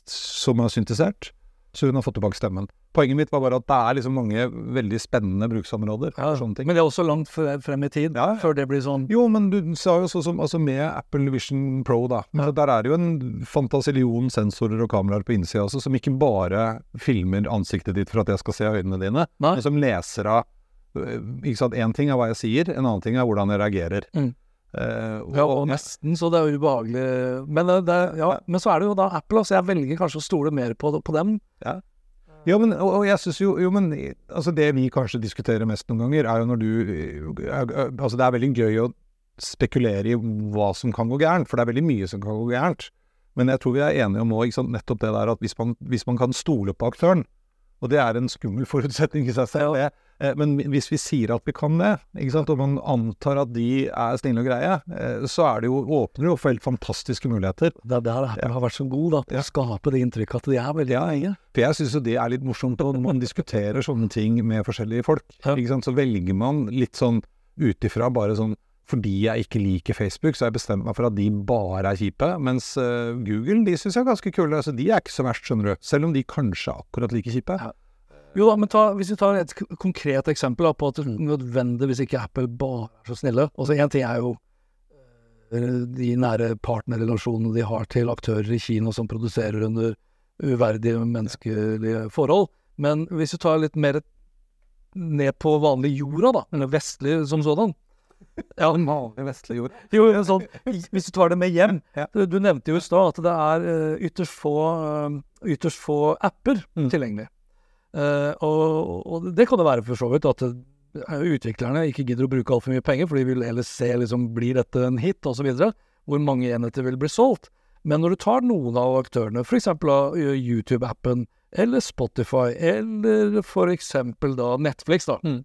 som er syntisert, så hun har fått tilbake stemmen. Poenget mitt var bare at det er liksom mange veldig spennende bruksområder Ja, sånne ting. Men det er også langt frem i tid, Ja, før det blir sånn Jo, men du sa jo sånn som altså med Apple Vision Pro, da. Ja. Der er det jo en fantasillion sensorer og kameraer på innsida også, som ikke bare filmer ansiktet ditt for at jeg skal se øynene dine, Nei. men som leser av Ikke sant, én ting er hva jeg sier, en annen ting er hvordan jeg reagerer. Mm. Eh, Ja, og nesten, så det er ubehagelig. Men, det, det, ja, men så er det jo da Apple, så jeg velger kanskje å stole mer på, på dem. Ja, men, og, og jeg synes jo, jo men, altså Det vi kanskje diskuterer mest noen ganger, er jo når du Altså Det er veldig gøy å spekulere i hva som kan gå gærent, for det er veldig mye som kan gå gærent. Men jeg tror vi er enige om nå, sant, nettopp det der at hvis man, hvis man kan stole på aktøren, og det er en skummel forutsetning i seg selv, det, eh, men hvis vi sier at vi kan det, og man antar at de er snille og greie, eh, så er det jo, åpner det jo for helt fantastiske muligheter. Det er der Apple har vært så god, da, på å skape det inntrykket at de er veldig eie. For jeg syns jo det er litt morsomt når man diskuterer sånne ting med forskjellige folk. Så velger man litt sånn ut ifra bare sånn fordi jeg ikke liker Facebook, så har jeg bestemt meg for at de bare er kjipe. Mens uh, Google, de syns jeg er ganske kule. Altså, de er ikke så verst, skjønner du. Selv om de kanskje er akkurat like kjipe. Ja. Jo da, men ta, hvis vi tar et konkret eksempel da, på at det nødvendigvis ikke Apple bare er så snille. Altså Én ting er jo eh, de nære partnerrelasjonene de har til aktører i Kina som produserer under uverdige menneskelige forhold. Men hvis du tar litt mer ned på vanlig jorda, da, eller vestlig som sådan, Ja, vanlig vestlig jord. Jo, en sånn, hvis du tar det med hjem Ja. Du, nevnte jo i stad at det er eh, ytterst få, eh, ytterst få apper Mm. tilgjengelig. Uh, og, og det kan det være for så vidt at utviklerne ikke gidder å bruke altfor mye penger, for de vil ellers se liksom, blir dette en hit osv. Hvor mange enheter vil bli solgt. Men når du tar noen av aktørene, f.eks. YouTube-appen, eller Spotify, eller f.eks. da Netflix, da, Mm.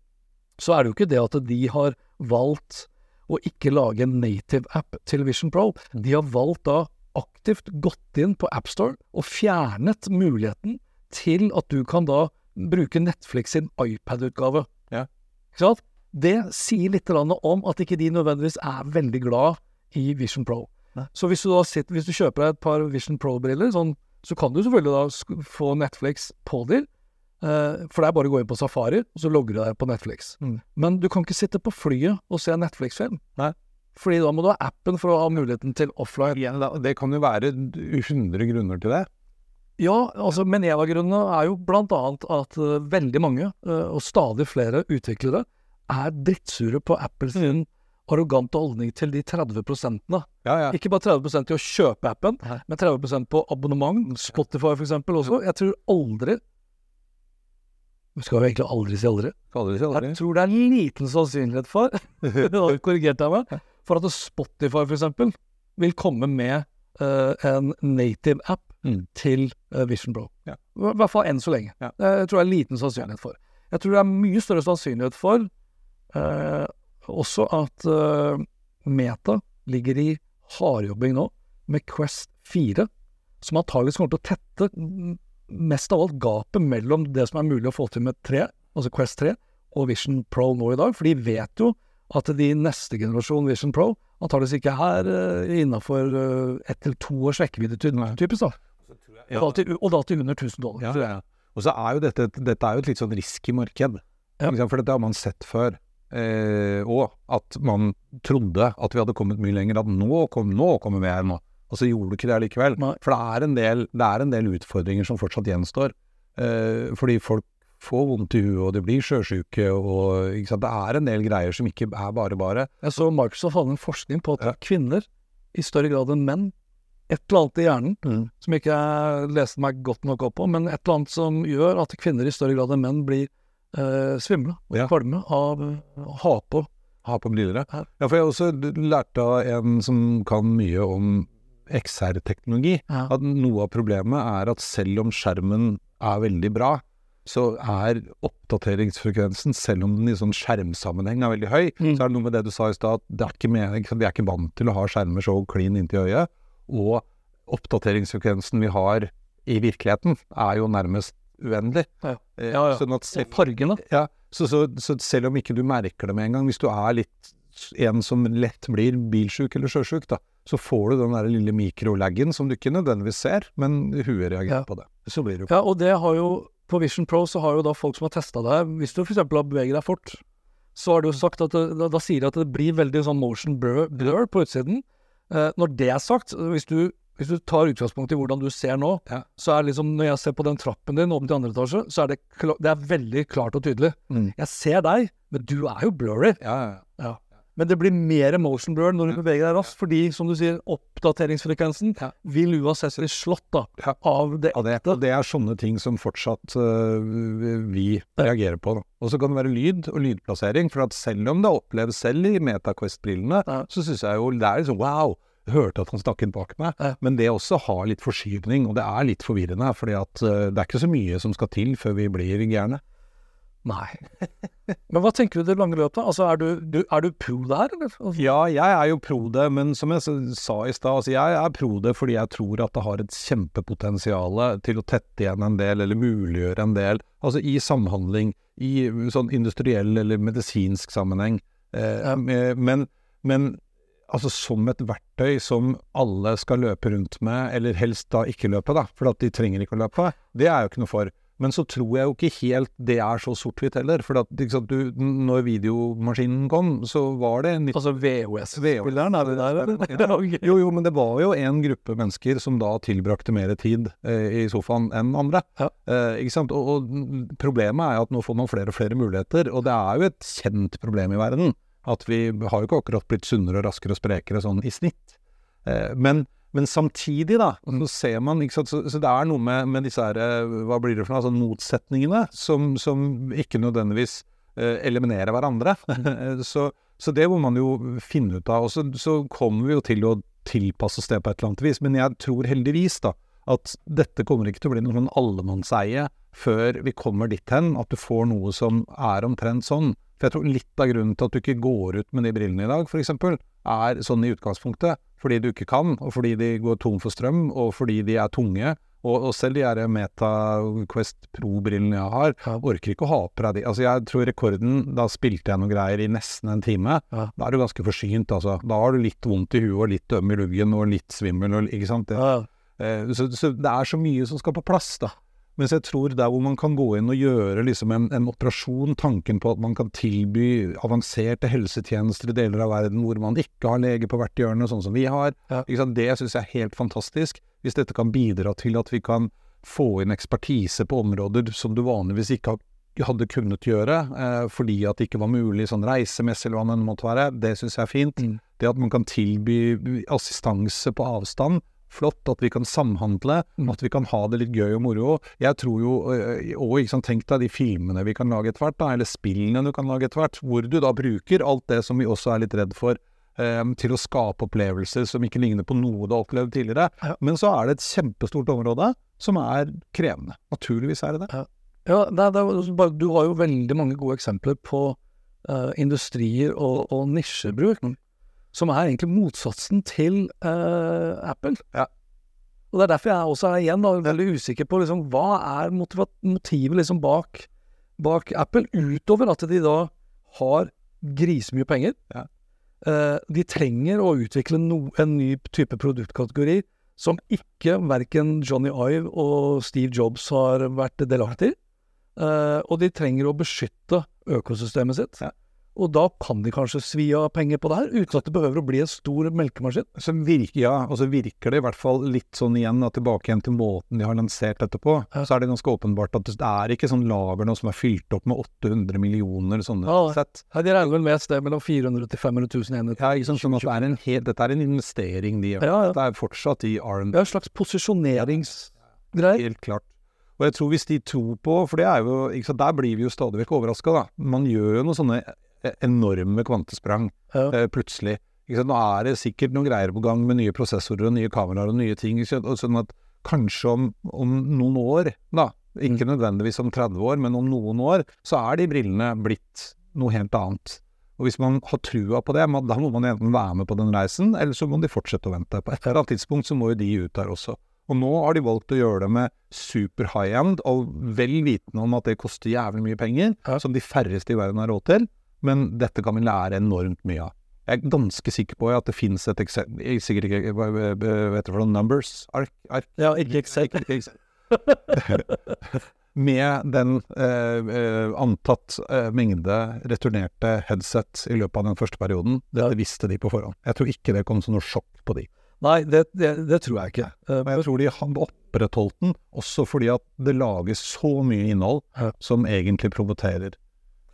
Så er det jo ikke det at de har valgt å ikke lage en native app til Vision Pro. De har valgt da aktivt gått inn på AppStore og fjernet muligheten til at du kan da bruke Netflix sin iPad-utgave. Ja. Ikke sant? Det sier litt om at ikke de nødvendigvis er veldig glad i Vision Pro. Nei. Så hvis du sitter, hvis du kjøper deg et par Vision Pro-briller, sånn, så kan du selvfølgelig da få Netflix på dem. Eh, for det er bare å gå inn på Safari, og så logger du deg på Netflix. Mm. Men du kan ikke sitte på flyet og se Netflix-film. Nei. Fordi da må du ha appen for å ha muligheten til offline. Ja, det kan jo være 100 grunner til det. Ja, altså, men en av grunnene er jo blant annet at uh, veldig mange, uh, og stadig flere utviklere, er drittsure på Apples mm. arrogante holdning til de 30 prosentene. Ja, ja. Ikke bare 30% til å kjøpe appen, Nei. men 30% på abonnement. Spotify for eksempel også. Jeg tror aldri Vi skal jo egentlig aldri si aldri. Aldri si aldri. Jeg tror det er en liten sannsynlighet for du meg, for at Spotify eksempel vil komme med uh, en native app Mm. til uh, Vision Pro. Ja. I hvert fall enn så lenge. Ja. Tror jeg er en liten sannsynlighet for. Jeg tror det er mye større sannsynlighet for eh, også at Meta ligger i hardjobbing nå med Quest 4, som antakeligvis kommer til å tette mm, mest av alt gapet mellom det som er mulig å få til med 3, altså Quest 3, og Vision Pro nå i dag. For de vet jo at de neste generasjon Vision Pro antakeligvis ikke er uh, innafor uh, ett til to års rekkevidde typisk, da. Ja. Og, da til, og da til under 1000 dollar. Ja, ja. Og så er jo dette, dette er jo et litt sånn risky marked. Ja. For dette har man sett før. Eh, og at man trodde at vi hadde kommet mye lenger. At nå, kom, nå kommer vi her nå. Og så gjorde du ikke det likevel. For det er, en del, det er en del utfordringer som fortsatt gjenstår. Eh, fordi folk får vondt i huet, og de blir sjøsjuke, og det er en del greier som ikke er bare bare. Jeg så Microsoft hadde en forskning på at Ja. kvinner i større grad enn menn et eller annet i hjernen Mm. som ikke jeg leste meg godt nok opp på, men et eller annet som gjør at kvinner i større grad enn menn blir eh, svimle og Ja. kvalme av å ha på Ha på briller, Ja. For jeg også lært av en som kan mye om XR-teknologi, Ja. at noe av problemet er at selv om skjermen er veldig bra, så er oppdateringsfrekvensen, selv om den i sånn skjermsammenheng er veldig høy, Mm. så er det noe med det du sa i stad, at vi er ikke vant til å ha skjermer så clean inntil øyet, og oppdateringsfrekvensen vi har i virkeligheten er jo nærmest uendelig. Ja. Eh, Ja, ja. Sånn selv, fargene. ja, så, så, så selv om ikke du merker det med en gang, hvis du er litt en som lett blir bilsjuk eller sjøsjuk, da, så får du den der lille mikrolaggen som du ikke nødvendigvis ser, men huet reagerer Ja. på det. Så blir det jo Ja, og det har jo På Vision Pro så har jo da folk som har testa det her Hvis du f.eks. har beveget deg fort, så har du jo sagt at det, da, da sier de at det blir veldig sånn motion blur, blur på utsiden. Eh, når det er sagt, hvis du, hvis du tar utgangspunkt i hvordan du ser nå, Ja. så er liksom Når jeg ser på den trappen din opp til andre etasje, så er det, det er veldig klart og tydelig. Mm. Jeg ser deg, men du er jo blurry. Ja, ja, ja. Men det blir mer motion blur når du beveger deg raskt, fordi, som du sier, oppdateringsfrekvensen vil uansett bli slått da, Ja. av det Ja, det, det er sånne ting som fortsatt uh, vi reagerer på. Og så kan det være lyd og lydplassering, for at selv om det oppleves selv i MetaQuest-brillene, så syns jeg jo det er liksom wow, hørte at han snakket bak meg. Men det også har litt forskyvning, og det er litt forvirrende, fordi at øh, det er ikke så mye som skal til før vi blir gærne. Nei. Men hva tenker du det lange løpet? Altså, er du, du, er du pro der, eller? Altså, Ja, jeg er jo pro det, men som jeg sa i stad, altså jeg er pro det fordi jeg tror at det har et kjempepotensial til å tette igjen en del, eller muliggjøre en del, altså i samhandling, i sånn industriell eller medisinsk sammenheng. Eh, Ja. eh, men, men altså som et verktøy som alle skal løpe rundt med, eller helst da ikke løpe, da, for at de trenger ikke å løpe, det er jeg jo ikke noe for. Men så tror jeg jo ikke helt det er så sort-hvitt heller. For at, sant, du, når videomaskinen kom, så var det en altså VHS-spilleren, er det der? Ja. Jo, jo, men det var jo en gruppe mennesker som da tilbrakte mer tid eh, i sofaen enn andre. Ja. Eh, ikke sant? Og, og problemet er at nå får man flere og flere muligheter, og det er jo et kjent problem i verden At vi har jo ikke akkurat blitt sunnere og raskere og sprekere sånn i snitt. Eh, men, men samtidig, da, så ser man så, så det er noe med, med disse her, eh, hva blir det for noe, altså motsetningene, som, som ikke nødvendigvis eh, eliminerer hverandre. så, så det må man jo finne ut av. Og så, så kommer vi jo til å tilpasse oss det på et eller annet vis. Men jeg tror heldigvis, da, at dette kommer ikke til å bli noe sånn allemannseie før vi kommer dit hen at du får noe som er omtrent sånn. For jeg tror litt av grunnen til at du ikke går ut med de brillene i dag, f.eks., er sånn i utgangspunktet fordi du ikke kan, og fordi de går tom for strøm, og fordi de er tunge. Og, og selv de her MetaQuest Pro-brillene jeg har, orker ikke å ha på deg de. Altså jeg tror rekorden Da spilte jeg noen greier i nesten en time. Ja. Da er du ganske forsynt, altså. Da har du litt vondt i huet og litt øm i luggen og litt svimmel og ikke sant. Det, Ja, Eh, så, så det er så mye som skal på plass, da. Mens jeg tror der hvor man kan gå inn og gjøre liksom en, en operasjon, tanken på at man kan tilby avanserte helsetjenester i deler av verden hvor man ikke har lege på hvert hjørne, sånn som vi har, Ja. det syns jeg er helt fantastisk. Hvis dette kan bidra til at vi kan få inn ekspertise på områder som du vanligvis ikke ha- hadde kunnet gjøre, eh, fordi at det ikke var mulig sånn reisemessig eller hva det måtte være, det syns jeg er fint. Mm. Det at man kan tilby assistanse på avstand, flott. At vi kan samhandle, Mm. at vi kan ha det litt gøy og moro. Jeg tror jo, og ikke sant, tenk deg de filmene vi kan lage etter hvert, da, eller spillene du kan lage etter hvert, hvor du da bruker alt det som vi også er litt redd for. Um, til å skape opplevelser som ikke ligner på noe du har opplevd tidligere. Ja. Men så er det et kjempestort område som er krevende. Naturligvis er det det. Ja, det, er- det, bare- du har jo veldig mange gode eksempler på uh, industrier og, og nisjebruk, som er egentlig motsatsen til uh, Apple. Ja. Og Det er derfor jeg også er igjen da, veldig usikker på liksom, hva er motivet liksom bak, bak Apple, utover at de da har grisemye penger. Ja. Uh, de trenger å utvikle no, en ny type produktkategori som ikke verken Johnny Ive og Steve Jobs har vært delaktig i. Uh, og de trenger å beskytte økosystemet sitt. Ja. Og da kan de kanskje svi av penger på det her, uten at det behøver å bli en stor melkemaskin. Så virker, ja, og så virker det i hvert fall litt sånn igjen, da, tilbake igjen til måten de har lansert dette på. Ja. Så er det ganske åpenbart at det er ikke sånn lager nå som er fylt opp med 800 millioner sånne Ja. sett. Ja, de regner vel med et sted mellom 400 til 500 000 enheter. Ja, ikke sant, sånn at det er en helt, dette er en investering de gjør. Ja, ja. Det er fortsatt i R&D, Ja, en slags posisjoneringsgreier. helt klart. Og jeg tror hvis de tror på, for det er jo, sant, der blir vi jo stadig vekk overraska, da. Man gjør jo noen sånne enorme kvantesprang Ja. eh, plutselig. Nå er det sikkert noen greier på gang med nye prosessorer og nye kameraer og nye ting. Sånn at kanskje om, om noen år, da, ikke nødvendigvis om 30 år, men om noen år, så er de brillene blitt noe helt annet. Og hvis man har trua på det, da må man enten være med på den reisen, eller så må de fortsette å vente. På et eller annet tidspunkt så må jo de ut der også. Og nå har de valgt å gjøre det med super high end, og vel vitende om at det koster jævlig mye penger, Ja. som de færreste i verden har råd til. Men dette kan vi lære enormt mye av. Jeg er ganske sikker på at det finnes et eksempel jeg er Sikkert ikke Vet du hva Numbers? Ark? ark Ja, ikke Excel. Med den eh, eh, antatt eh, mengde returnerte headset i løpet av den første perioden. Det visste de på forhånd. Jeg tror ikke det kom som noe sjokk på de. Nei, det, det, det tror jeg ikke. Men jeg tror de opprettholdt den, også fordi at det lages så mye innhold som egentlig provoterer.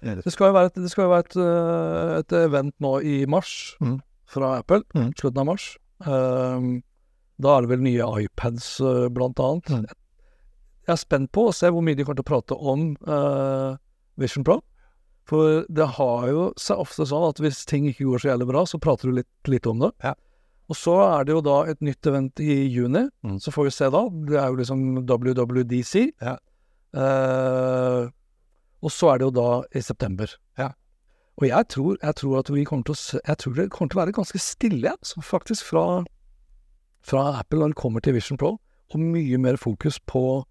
Det skal jo være et, det skal jo være et, øh, et event nå i mars Mm. fra Apple, Mm. slutten av mars. Um, da er det vel nye iPads, øh, blant annet. Mm. Jeg er spent på å se hvor mye de kommer til å prate om uh, Vision Pro. For det har jo seg ofte sånn at hvis ting ikke går så jævlig bra, så prater du litt lite om det. Ja. Og så er det jo da et nytt event i juni, Mm. så får vi se da. Det er jo liksom WWDC. Ja. Eh, og så er det jo da i september. Ja. Og jeg tror, jeg tror at vi kommer til å Jeg tror det kommer til å være ganske stille, altså, faktisk, fra, fra Apple når det kommer til Vision Pro. Og mye mer fokus på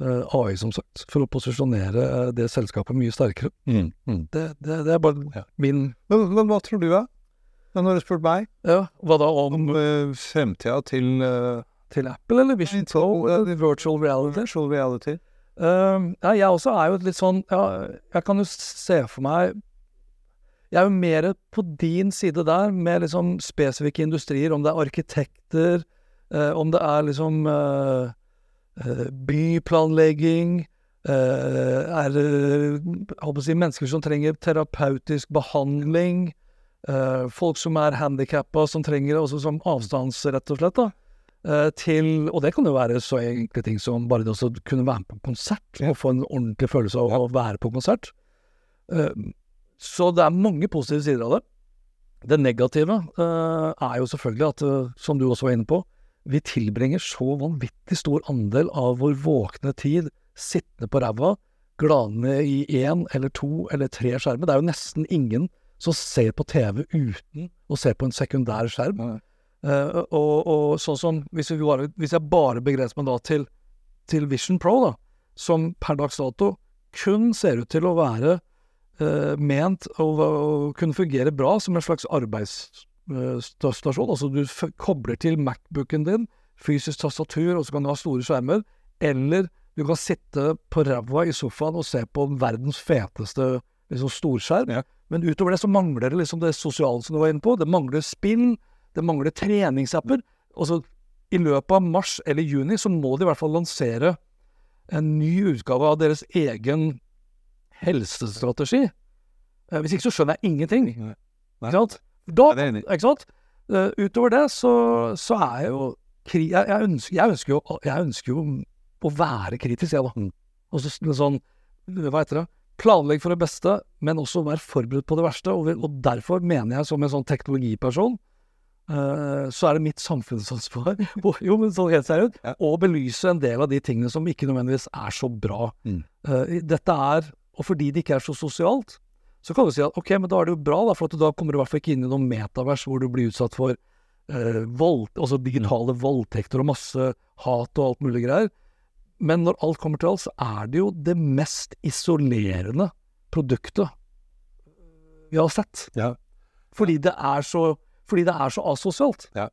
uh, AI, som sagt, for å posisjonere eh, det selskapet mye sterkere. Mm. Mm. Det, det, det er bare Ja. min Men, men hva tror du, da? Nå har du spurt meg Ja, hva da om om uh, fremtida til uh, til Apple eller Vision Pro? Uh, virtual reality? virtual reality. Uh, ja, jeg også er jo litt sånn ja, Jeg kan jo se for meg Jeg er jo mer på din side der, med liksom spesifikke industrier, om det er arkitekter, uh, om det er liksom eh, byplanlegging Er det å si, mennesker som trenger terapeutisk behandling? eh, folk som er handikappa, som trenger også som avstands, rett og slett. da. Eh, til, og det kan jo være så enkle ting som bare det å kunne være med på konsert, og få en ordentlig følelse av å være på konsert. Eh, så det er mange positive sider av det. Det negative eh, er jo selvfølgelig at, som du også var inne på, vi tilbringer så vanvittig stor andel av vår våkne tid sittende på ræva, gladende i én eller to eller tre skjermer. Det er jo nesten ingen som ser på TV uten å se på en sekundær skjerm. Uh, og, og, sånn som hvis, bare, hvis jeg bare begrenser meg da til, til, Vision Pro, da, som per dags dato kun ser ut til å være uh, ment å, kunne fungere bra som en slags arbeidsstasjon. Uh, altså du kobler til Macbooken din, fysisk tastatur, og så kan du ha store skjermer. Eller du kan sitte på ræva i sofaen og se på verdens feteste liksom, storskjerm. Ja. Men utover det så mangler det liksom det sosiale som du var inne på. Det mangler spill. Det mangler treningsapper. Altså, I løpet av mars eller juni så må de i hvert fall lansere en ny utgave av deres egen helsestrategi. Eh, hvis ikke så skjønner jeg ingenting. Nei. Ikke sant? Da, ikke sant? Uh, utover det så, så er jeg jo jeg, jeg, ønsker, jeg, ønsker jo, jeg, ønsker, jo, å være kritisk, jeg, da. Mm. Og så sånn Hva heter det? Planlegg for det beste, men også være forberedt på det verste. Og, og derfor mener jeg, som en sånn teknologiperson, så er det mitt samfunnsansvar jo, men sånn helt seriøst, ja. å belyse en del av de tingene som ikke nødvendigvis er så bra. Mm. Uh, dette er, og fordi det ikke er så sosialt, så kan du si at ok, men da er det jo bra, da, for da kommer du i hvert fall ikke inn i noen metavers hvor du blir utsatt for eh, vold, altså digitale voldtekter og masse hat og alt mulig greier. Men når alt kommer til alt, så er det jo det mest isolerende produktet vi har sett. Ja. Fordi det er så fordi det er så asosialt. Ja.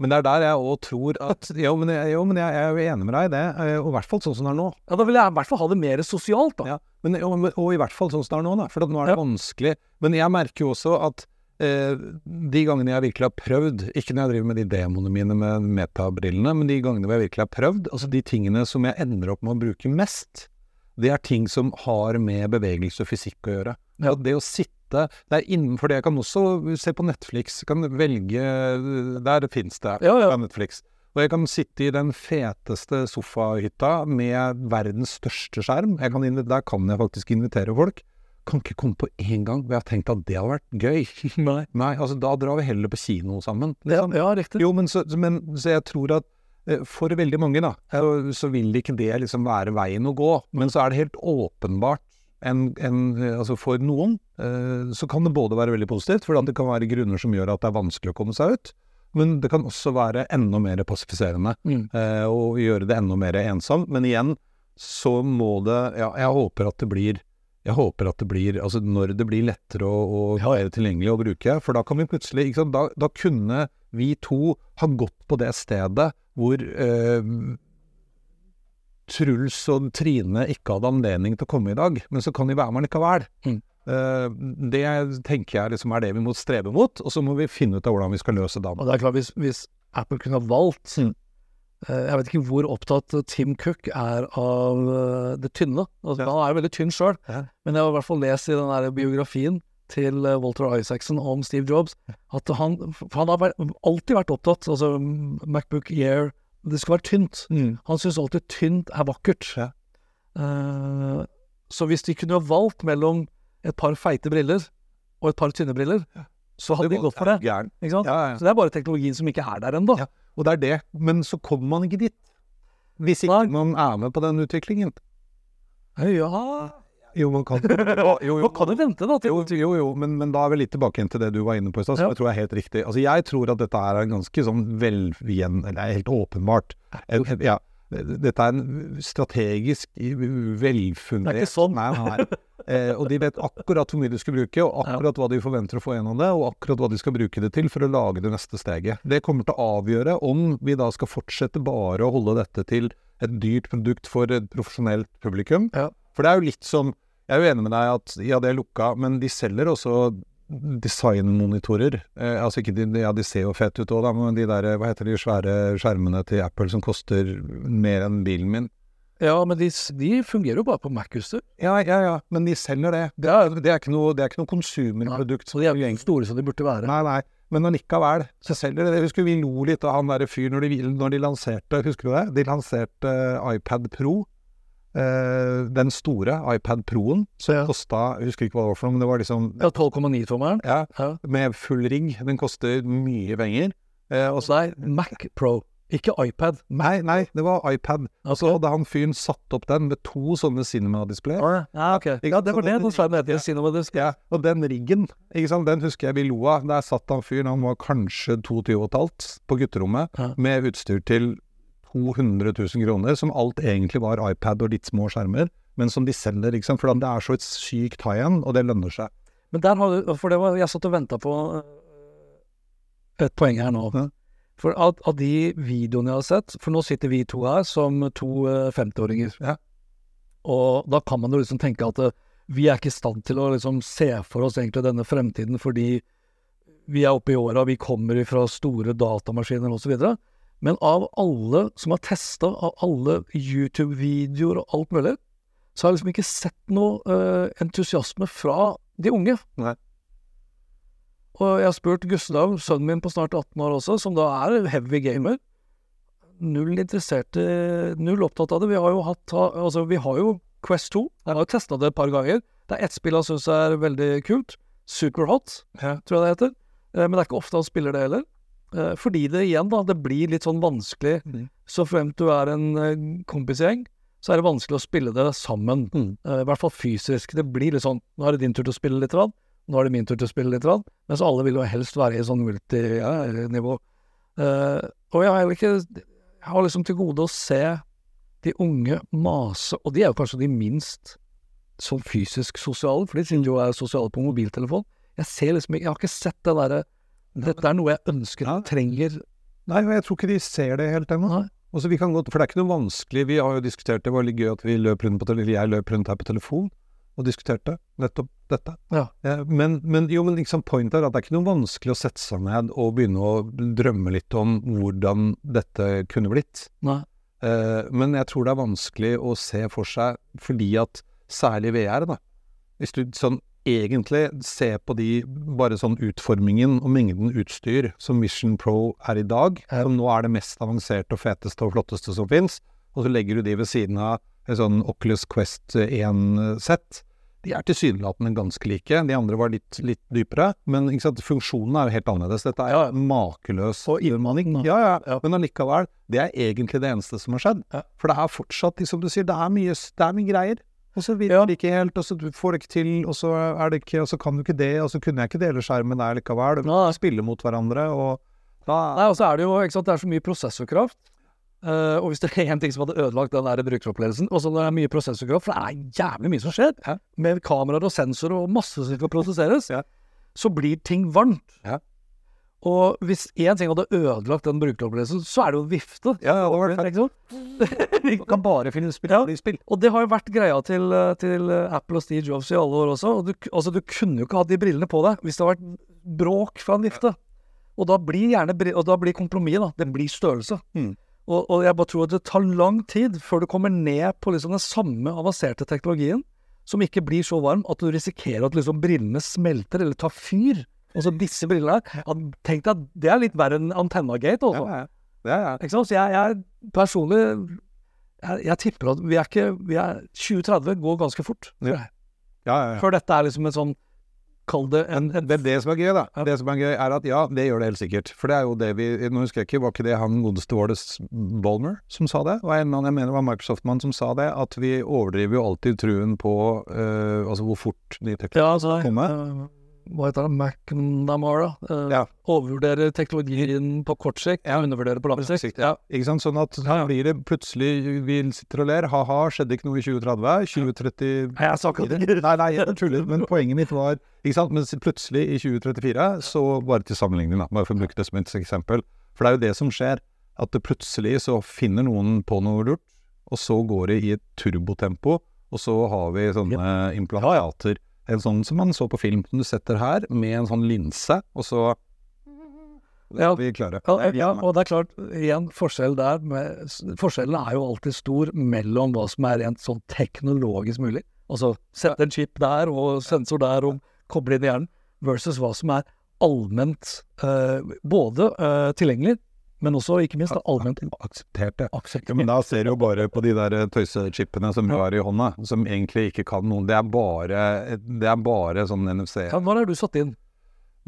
Men det er der jeg òg tror at Jo, men, jeg, jo, men jeg, jeg, er jo enig med deg i det. Eh, og i hvert fall sånn som det er nå. Ja, Da vil jeg i hvert fall ha det mer sosialt, da. Ja, men, og, og, i hvert fall sånn som det er nå, da. For nå er det ja. vanskelig. Men jeg merker jo også at eh, de gangene jeg virkelig har prøvd, ikke når jeg driver med de demoene mine med metabrillene, men de gangene hvor jeg virkelig har prøvd, altså de tingene som jeg ender opp med å bruke mest, det er ting som har med bevegelse og fysikk å gjøre. Ja. Det å sitte det er innenfor det. Jeg kan også se på Netflix. Jeg kan velge Der fins det ja, ja. Netflix. Og jeg kan sitte i den feteste sofahytta med verdens største skjerm. Kan, der kan jeg faktisk invitere folk. Kan ikke komme på én gang hvor jeg har tenkt at det hadde vært gøy. Nei. Nei, altså Da drar vi heller på kino sammen. Ja, ja riktig. Jo, men så, men, så jeg tror at eh, for veldig mange, da, så, så vil ikke det liksom være veien å gå. Men så er det helt åpenbart en, en, altså for noen eh, så kan det både være veldig positivt, for det kan være grunner som gjør at det er vanskelig å komme seg ut. Men det kan også være enda mer passifiserende mm. eh, og gjøre det enda mer ensomt. Men igjen så må det Ja, jeg håper at det blir jeg håper at det blir Altså når det blir lettere å, å ha det tilgjengelig å bruke. For da kan vi plutselig sant, da, da kunne vi to ha gått på det stedet hvor eh, Truls og Trine ikke hadde anledning til å komme i dag, men så kan de være med likevel. Mm. Uh, det tenker jeg liksom er det vi må strebe mot, og så må vi finne ut av hvordan vi skal løse det. Og det er klart, hvis, hvis Apple kunne ha valgt mm. uh, Jeg vet ikke hvor opptatt Tim Cook er av uh, det tynne. Altså, ja. Han er jo veldig tynn sjøl, ja. men jeg har i hvert fall lest i den der biografien til Walter Isaacson om Steve Jobs at han, han har alltid vært opptatt Altså Macbook Air det skal være tynt. Mm. Han syns alltid tynt er vakkert. Ja. Uh, så hvis de kunne ha valgt mellom et par feite briller og et par tynne briller, ja. så hadde de gått for det. Ja, så det er bare teknologien som ikke er der ennå. Og det er det. Men så kommer man ikke dit. Hvis ikke man er med på den utviklingen. Ja jo, man kan jo, jo, Man kan du vente, da. Til... Jo, jo, jo, men, men, da er vi litt tilbake til det du var inne på i stad, som ja. jeg tror er helt riktig. Altså, jeg tror at dette er en ganske sånn velgjen... Eller helt åpenbart. Ja, dette er en strategisk velfundert Det er ikke sånn. Nei, nei. Eh, og de vet akkurat hvor mye de skal bruke, og akkurat hva de forventer å få gjennom det, og akkurat hva de skal bruke det til for å lage det neste steget. Det kommer til å avgjøre om vi da skal fortsette bare å holde dette til et dyrt produkt for et profesjonelt publikum. Ja. For det er jo litt som Jeg er jo enig med deg at ja, det er lukka, men de selger også designmonitorer. Eh, altså ikke de, ja, de ser jo fett ut òg, men de der, hva heter de svære skjermene til Apple som koster mer enn bilen min? Ja, men de, de fungerer jo bare på Mac-huset. Ja, ja, ja, men de selger det. Det er, det er ikke noe, det er ikke noe konsumerprodukt. Så de er jo egentlig store som de burde være. Nei, nei, men allikevel så selger de det. Jeg husker vi lo litt av han derre fyren når, de- når de lanserte, husker du det? De lanserte eh, iPad Pro. Eh, den store iPad Pro-en som Ja. kosta Jeg husker ikke hva det var for noe, men det var liksom Ja, 12,9-tommeren. ja, Ja. med full rigg. Den koster mye penger. Uh, og så Nei, Mac Pro, ikke iPad. Nei, nei, det var iPad. Okay. så hadde han fyren satt opp den med to sånne cinema-display. Ja, okay. Ja, det var det den skjermen het. Sier noe. Ja, og den riggen, ikke sant, den husker jeg vi lo av. Der satt han fyren, han var kanskje 22 og et halvt på gutterommet, Ja. med utstyr til 200 000 kroner, som alt egentlig var iPad og litt små skjermer, men som de selger, liksom, for det er så et sykt high-end, og det lønner seg. Men der har du For det var Jeg satt og venta på øh, et poeng her nå. Ja. For av, av de videoene jeg har sett For nå sitter vi to her som to øh, 50-åringer. Ja. Og da kan man jo liksom tenke at øh, vi er ikke i stand til å liksom se for oss egentlig denne fremtiden fordi vi er oppe i åra, vi kommer fra store datamaskiner osv. Men av alle som har testa, av alle YouTube-videoer og alt mulig, så har jeg liksom ikke sett noe uh, entusiasme fra de unge. Nei. Og jeg har spurt Gustav, sønnen min på snart 18 år også, som da er heavy gamer. Null interessert Null opptatt av det. Vi har jo hatt ha- Altså, vi har jo Quest 2. Jeg har jo testa det et par ganger. Det er ett spill han syns er veldig kult. Superhot, tror jeg det heter. Eh, Men det er ikke ofte han spiller det heller. Eh, Fordi det igjen, da, det blir litt sånn vanskelig. Mm. Så fremt du er en eh, kompisgjeng, så er det vanskelig å spille det sammen. Mm. Eh, I hvert fall fysisk. Det blir litt sånn Nå er det din tur til å spille litt, rann. nå er det min tur til å spille litt, rann. mens alle vil jo helst være i sånn multinivå. Uh, og jeg har ikke Jeg har liksom til gode å se de unge mase, og de er jo kanskje de minst sånn fysisk sosiale, for de sier jo er sosiale på mobiltelefon. Jeg ser liksom Jeg har ikke sett det derre Dette er noe jeg ønsker, Ja. trenger Nei, jeg tror ikke de ser det helt ennå. Nei. Vi kan godt, For det er ikke noe vanskelig. Vi har jo diskutert det, var litt gøy at vi løp rundt på eller jeg løp rundt her på telefon og diskuterte nettopp dette. Ja. Ja, Men, men jo, men liksom pointet er at det er ikke noe vanskelig å sette seg ned og begynne å drømme litt om hvordan dette kunne blitt. Nei. Eh, men jeg tror det er vanskelig å se for seg, fordi at særlig VR, da Hvis du sånn egentlig se på de bare sånn utformingen og mengden utstyr som Mission Pro er i dag, som nå er det mest avanserte og feteste og flotteste som fins, og så legger du de ved siden av en sånn Oculus Quest 1-sett. De er tilsynelatende ganske like. De andre var litt, litt dypere, men funksjonen er jo helt annerledes. Dette er Ja. makeløs Og innmanning, ja, ja, Ja. men allikevel, det er egentlig det eneste som har skjedd. Ja. For det er fortsatt, som du sier, det er mye, det er mye greier. Og så vil Ja. det ikke helt, og så du får det ikke til, og så er det ikke, og så kan du ikke det, og så kunne jeg ikke dele skjermen der likevel. Ja. Spille mot hverandre, og da Nei, og så er det jo ikke sant, det er så mye prosessorkraft. Uh, og hvis det er én ting som hadde ødelagt den der brukeropplevelsen, og så når det er mye prosessorkraft, for det er jævlig mye som skjer, med kameraer og sensorer og masse som skal prosesseres, Ja. så blir ting varmt. Og hvis én ting hadde ødelagt den brukeropplevelsen, så er det jo vifte. Ja, ja, det var det. Sant? Du kan bare finne spill Ja. spill. Og det har jo vært greia til, eh, til eh, Apple og Steve Jobs i alle år også. Og du, altså, du kunne jo ikke hatt de brillene på deg hvis det hadde vært bråk fra en vifte. Og da blir gjerne Og da blir kompromisset, da. Det blir størrelse. Mm. Og, og jeg bare tror at det tar lang tid før du kommer ned på liksom den samme avanserte teknologien, som ikke blir så varm at du risikerer at liksom brillene smelter eller tar fyr. Altså disse brillene Tenk deg at det er litt verre enn Antennagate, altså. Ja, ja. Ja, ja. Ikke sant? Så jeg, jeg personlig jeg, jeg tipper at vi er ikke vi er, 2030 går ganske fort. Ja. ja, ja, ja. Før dette er liksom en sånn Kall det en, en Det er det som er gøy, da. Det som er gøy, er at ja, det gjør det helt sikkert. For det er jo det vi Nå husker jeg ikke, var ikke det han godeste Wardus Bolmer som sa det? Og var en annen, jeg mener det var Microsoft-mann som sa det, at vi overdriver jo alltid truen på uh, altså hvor fort ny teknologi Ja, altså komme. Hva heter det? McNamara. Uh, Ja. Overvurderer teknologien på kort sikt, undervurderer på lang sikt. Ja. Ikke sant? Sånn at Ja, ja. blir det plutselig Vi sitter og ler. Ha-ha, skjedde ikke noe i 2030? 2030 Nei, jeg sa ikke det. Nei, nei, jeg tuller. Men poenget mitt var Ikke sant? Men plutselig, i 2034, så bare til sammenligning, bare for å bruke det som et eksempel. For det er jo det som skjer. At det plutselig så finner noen på noe lurt, og så går det i et turbotempo, og så har vi sånne implantater. En sånn som man så på film, som du setter her, med en sånn linse, og så Ja. ja, og det er klart, igjen, forskjell der med, Forskjellen er jo alltid stor mellom hva som er rent sånn teknologisk mulig. Altså sette en chip der og sensor der og koble inn i hjernen, versus hva som er allment uh, både uh, tilgjengelig, men også ikke minst allment Akseptert det. Men da ser du jo bare på de der tøysechipene som du har i hånda, som egentlig ikke kan noen. Det er bare, det er bare sånn NFC. Ja, når er du satt inn?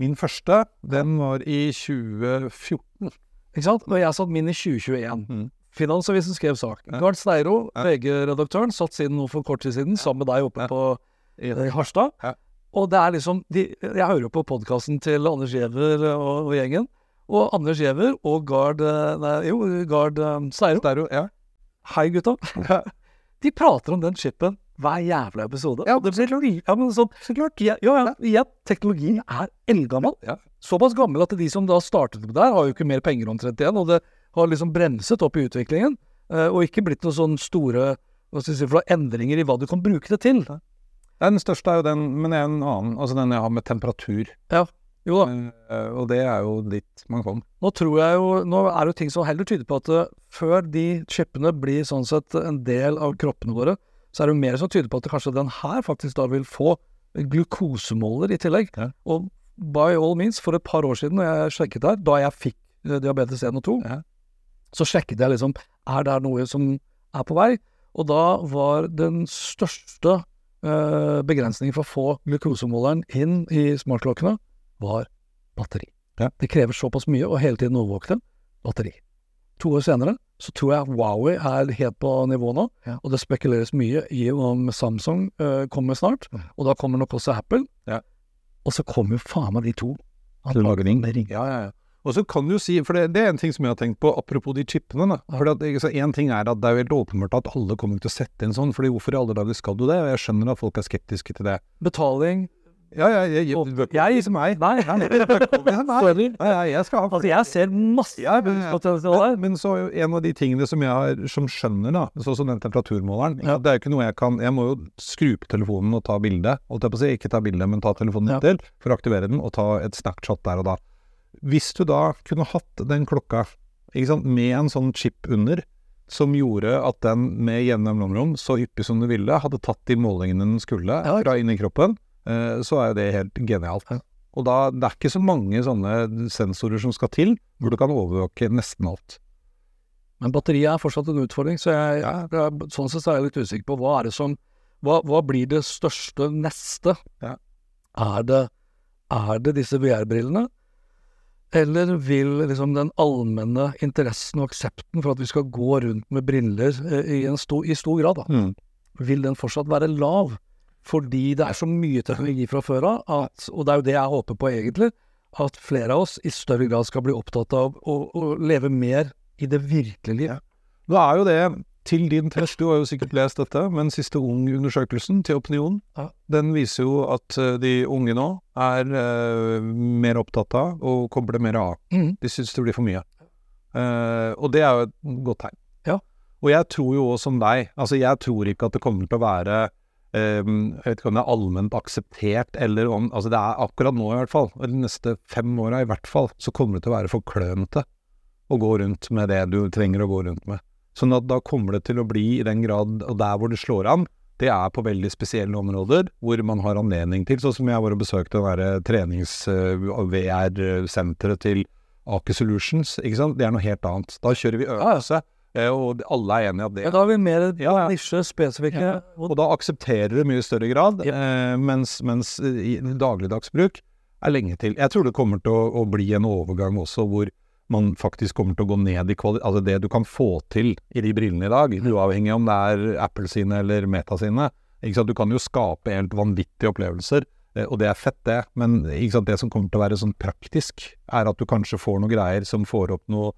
Min første, den var i 2014. Ikke sant? Og jeg satt min i 2021. Mm. Finansavisen skrev sak. Gard Steiro, VG-redaktøren, satt siden nå for kort tid siden sammen med deg oppe på eh, Harstad. Og det er liksom de, Jeg hører jo på podkasten til Anders Giæver og, og gjengen. Og Anders Giæver og Gard eh, Nei, jo, Gard um, Steiro. Steiro ja. Hei, gutta. De prater om den chipen hver jævla episode. Ja, det blir ja, men sånn, så klart. Ja, ja, ja, teknologien er eldgammel. Ja. Såpass gammel at de som da startet med det her, har jo ikke mer penger omtrent igjen. Og det har liksom bremset opp i utviklingen. eh, og ikke blitt noen sånne store hva skal jeg si, for endringer i hva du kan bruke det til. Den største er jo den, men er en annen, altså den jeg har med temperatur. Ja, jo da. Eh, og det er jo litt mangfold. Nå tror jeg jo Nå er det jo ting som heller tyder på at eh, før de chipene blir sånn sett en del av kroppene våre, så er det jo mer som tyder på at kanskje den her faktisk da vil få glukosemåler i tillegg. Ja. Og by all means, for et par år siden når jeg sjekket her, da jeg fikk eh, diabetes 1 og 2, Ja. så sjekket jeg liksom Er det noe som er på vei? Og da var den største eh, begrensningen for å få glukosemåleren inn i smartklokkene, var batteri. Ja. Det krever såpass mye å hele tiden overvåke dem. Batteri. To år senere så tror jeg Wowie er helt på nivå nå, Ja. og det spekuleres mye i om Samsung uh, kommer snart, og da kommer nok også Apple. Ja. Og så kommer jo faen meg de to. Til å lage ring. Med ring. Ja, ja, ja. Og så kan du jo si, for det, det er en ting som jeg har tenkt på, apropos de chipene. da. For En ting er at det er jo helt åpenbart at alle kommer til å sette inn sånn, fordi hvorfor i alle dager skal du det? Og jeg skjønner at folk er skeptiske til det. Betaling Ja, ja, jeg, jeg, Og- jeg, jeg, meg. Nei, sorry. Jeg skal ha Altså, jeg ser masse Ja, potensial her. Men så en av de tingene som jeg har, som skjønner, da, sånn som den temperaturmåleren Ja. Det er jo ikke noe jeg kan Jeg må jo skru på telefonen og ta bilde. Holdt jeg på å si. Ikke ta bilde, men ta telefonen Ja. til for å aktivere den, og ta et snapshot der og da. Hvis du da kunne hatt den klokka ikke sant, med en sånn chip under, som gjorde at den med jevne mellomrom, så hyppig som du ville, hadde tatt de målingene den skulle fra inni kroppen, så er jo det helt genialt. Og da, det er ikke så mange sånne sensorer som skal til, hvor du kan overvåke nesten alt. Men batteriet er fortsatt en utfordring, så jeg, ja. sånn sett er jeg litt usikker på hva er det som Hva, hva blir det største neste? Ja. Er, det, er det disse VR-brillene? Eller vil liksom den allmenne interessen og aksepten for at vi skal gå rundt med briller eh, i, en sto, i stor grad, da, Mm. vil den fortsatt være lav? Fordi det er så mye teknologi fra før av, at, og det er jo det jeg håper på egentlig, at flere av oss i større grad skal bli opptatt av å, å leve mer i det virkelige liv. Nå er jo det til din trøst, du har jo sikkert lest dette, men siste Ung-undersøkelsen til Opinion, Ja. den viser jo at eh, de unge nå er uh, mer opptatt av å koble mer av. Mm. De syns det blir for mye. Uh, og det er jo et godt tegn. Ja. Og jeg tror jo også som deg, altså jeg tror ikke at det kommer til å være eh, jeg vet ikke om det er allment akseptert, eller om Altså det er akkurat nå i hvert fall, de neste fem åra i hvert fall, så kommer det til å være for klønete å gå rundt med det du trenger å gå rundt med. Sånn at da kommer det til å bli i den grad, og der hvor det slår an, det er på veldig spesielle områder hvor man har anledning til, sånn som jeg var og besøkte det derre trenings-VR-senteret til Aker Solutions, ikke sant. Det er noe helt annet. Da kjører vi øvelse, eh, og alle er enige i at det Ja, da er vi mer Ja, ja. nisje, spesifikke. ja. og- da aksepterer det mye større grad, eh, mens, mens i dagligdagsbruk er lenge til. Jeg tror det kommer til å, å bli en overgang også hvor man faktisk kommer til å gå ned i kvalitet Altså det du kan få til i de brillene i dag, uavhengig om det er Apple sine eller Meta sine. Du kan jo skape helt vanvittige opplevelser, eh, og det er fett det, men det som kommer til å være sånn praktisk, er at du kanskje får noen greier som får opp noe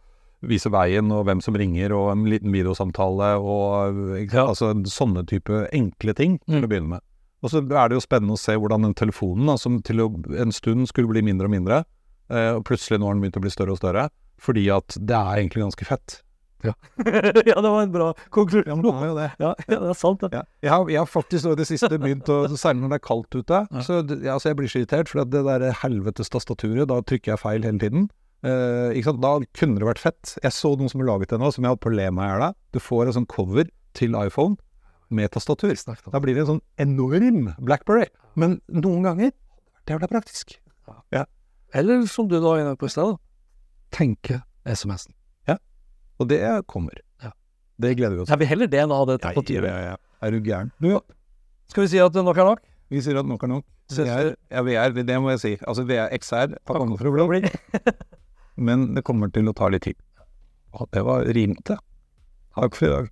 Vise veien og hvem som ringer og en liten videosamtale og? Ja. altså sånne type enkle ting til Mm. å begynne med. Og så er det jo spennende å se hvordan den telefonen, da, som til å, en stund skulle bli mindre og mindre, eh, og plutselig nå har den begynt å bli større og større, fordi at det er egentlig ganske fett. ja, det var en bra konklusjon. Ja, men det var jo det. Ja, ja, det er sant, det. Ja. Jeg, har, jeg har faktisk i det siste begynt å Særlig når det er kaldt ute. Så ja, altså jeg blir så irritert, for det der helvetes tastaturet, da trykker jeg feil hele tiden. Ikke sant? Da kunne det vært fett. Jeg så noen som har laget det nå, som jeg holdt på å le meg i hjel av. Du får en sånn cover til iPhone med tastatur. Da blir det en sånn enorm Blackberry. Men noen ganger det er da praktisk. Ja Eller som du var inne på i sted, da. tenke SMS-en. Og det kommer. Ja. Det gleder vi oss til. Jeg vil heller det enn å ha det på tide. ja, ja. Er du gæren? Skal vi si at nok er nok? vi sier at nok er nok. VR, ja, VR, det må jeg si. Altså VR, XR kommet for å bli. Men det kommer til å ta litt tid. Og det var rimte. Takk for i dag.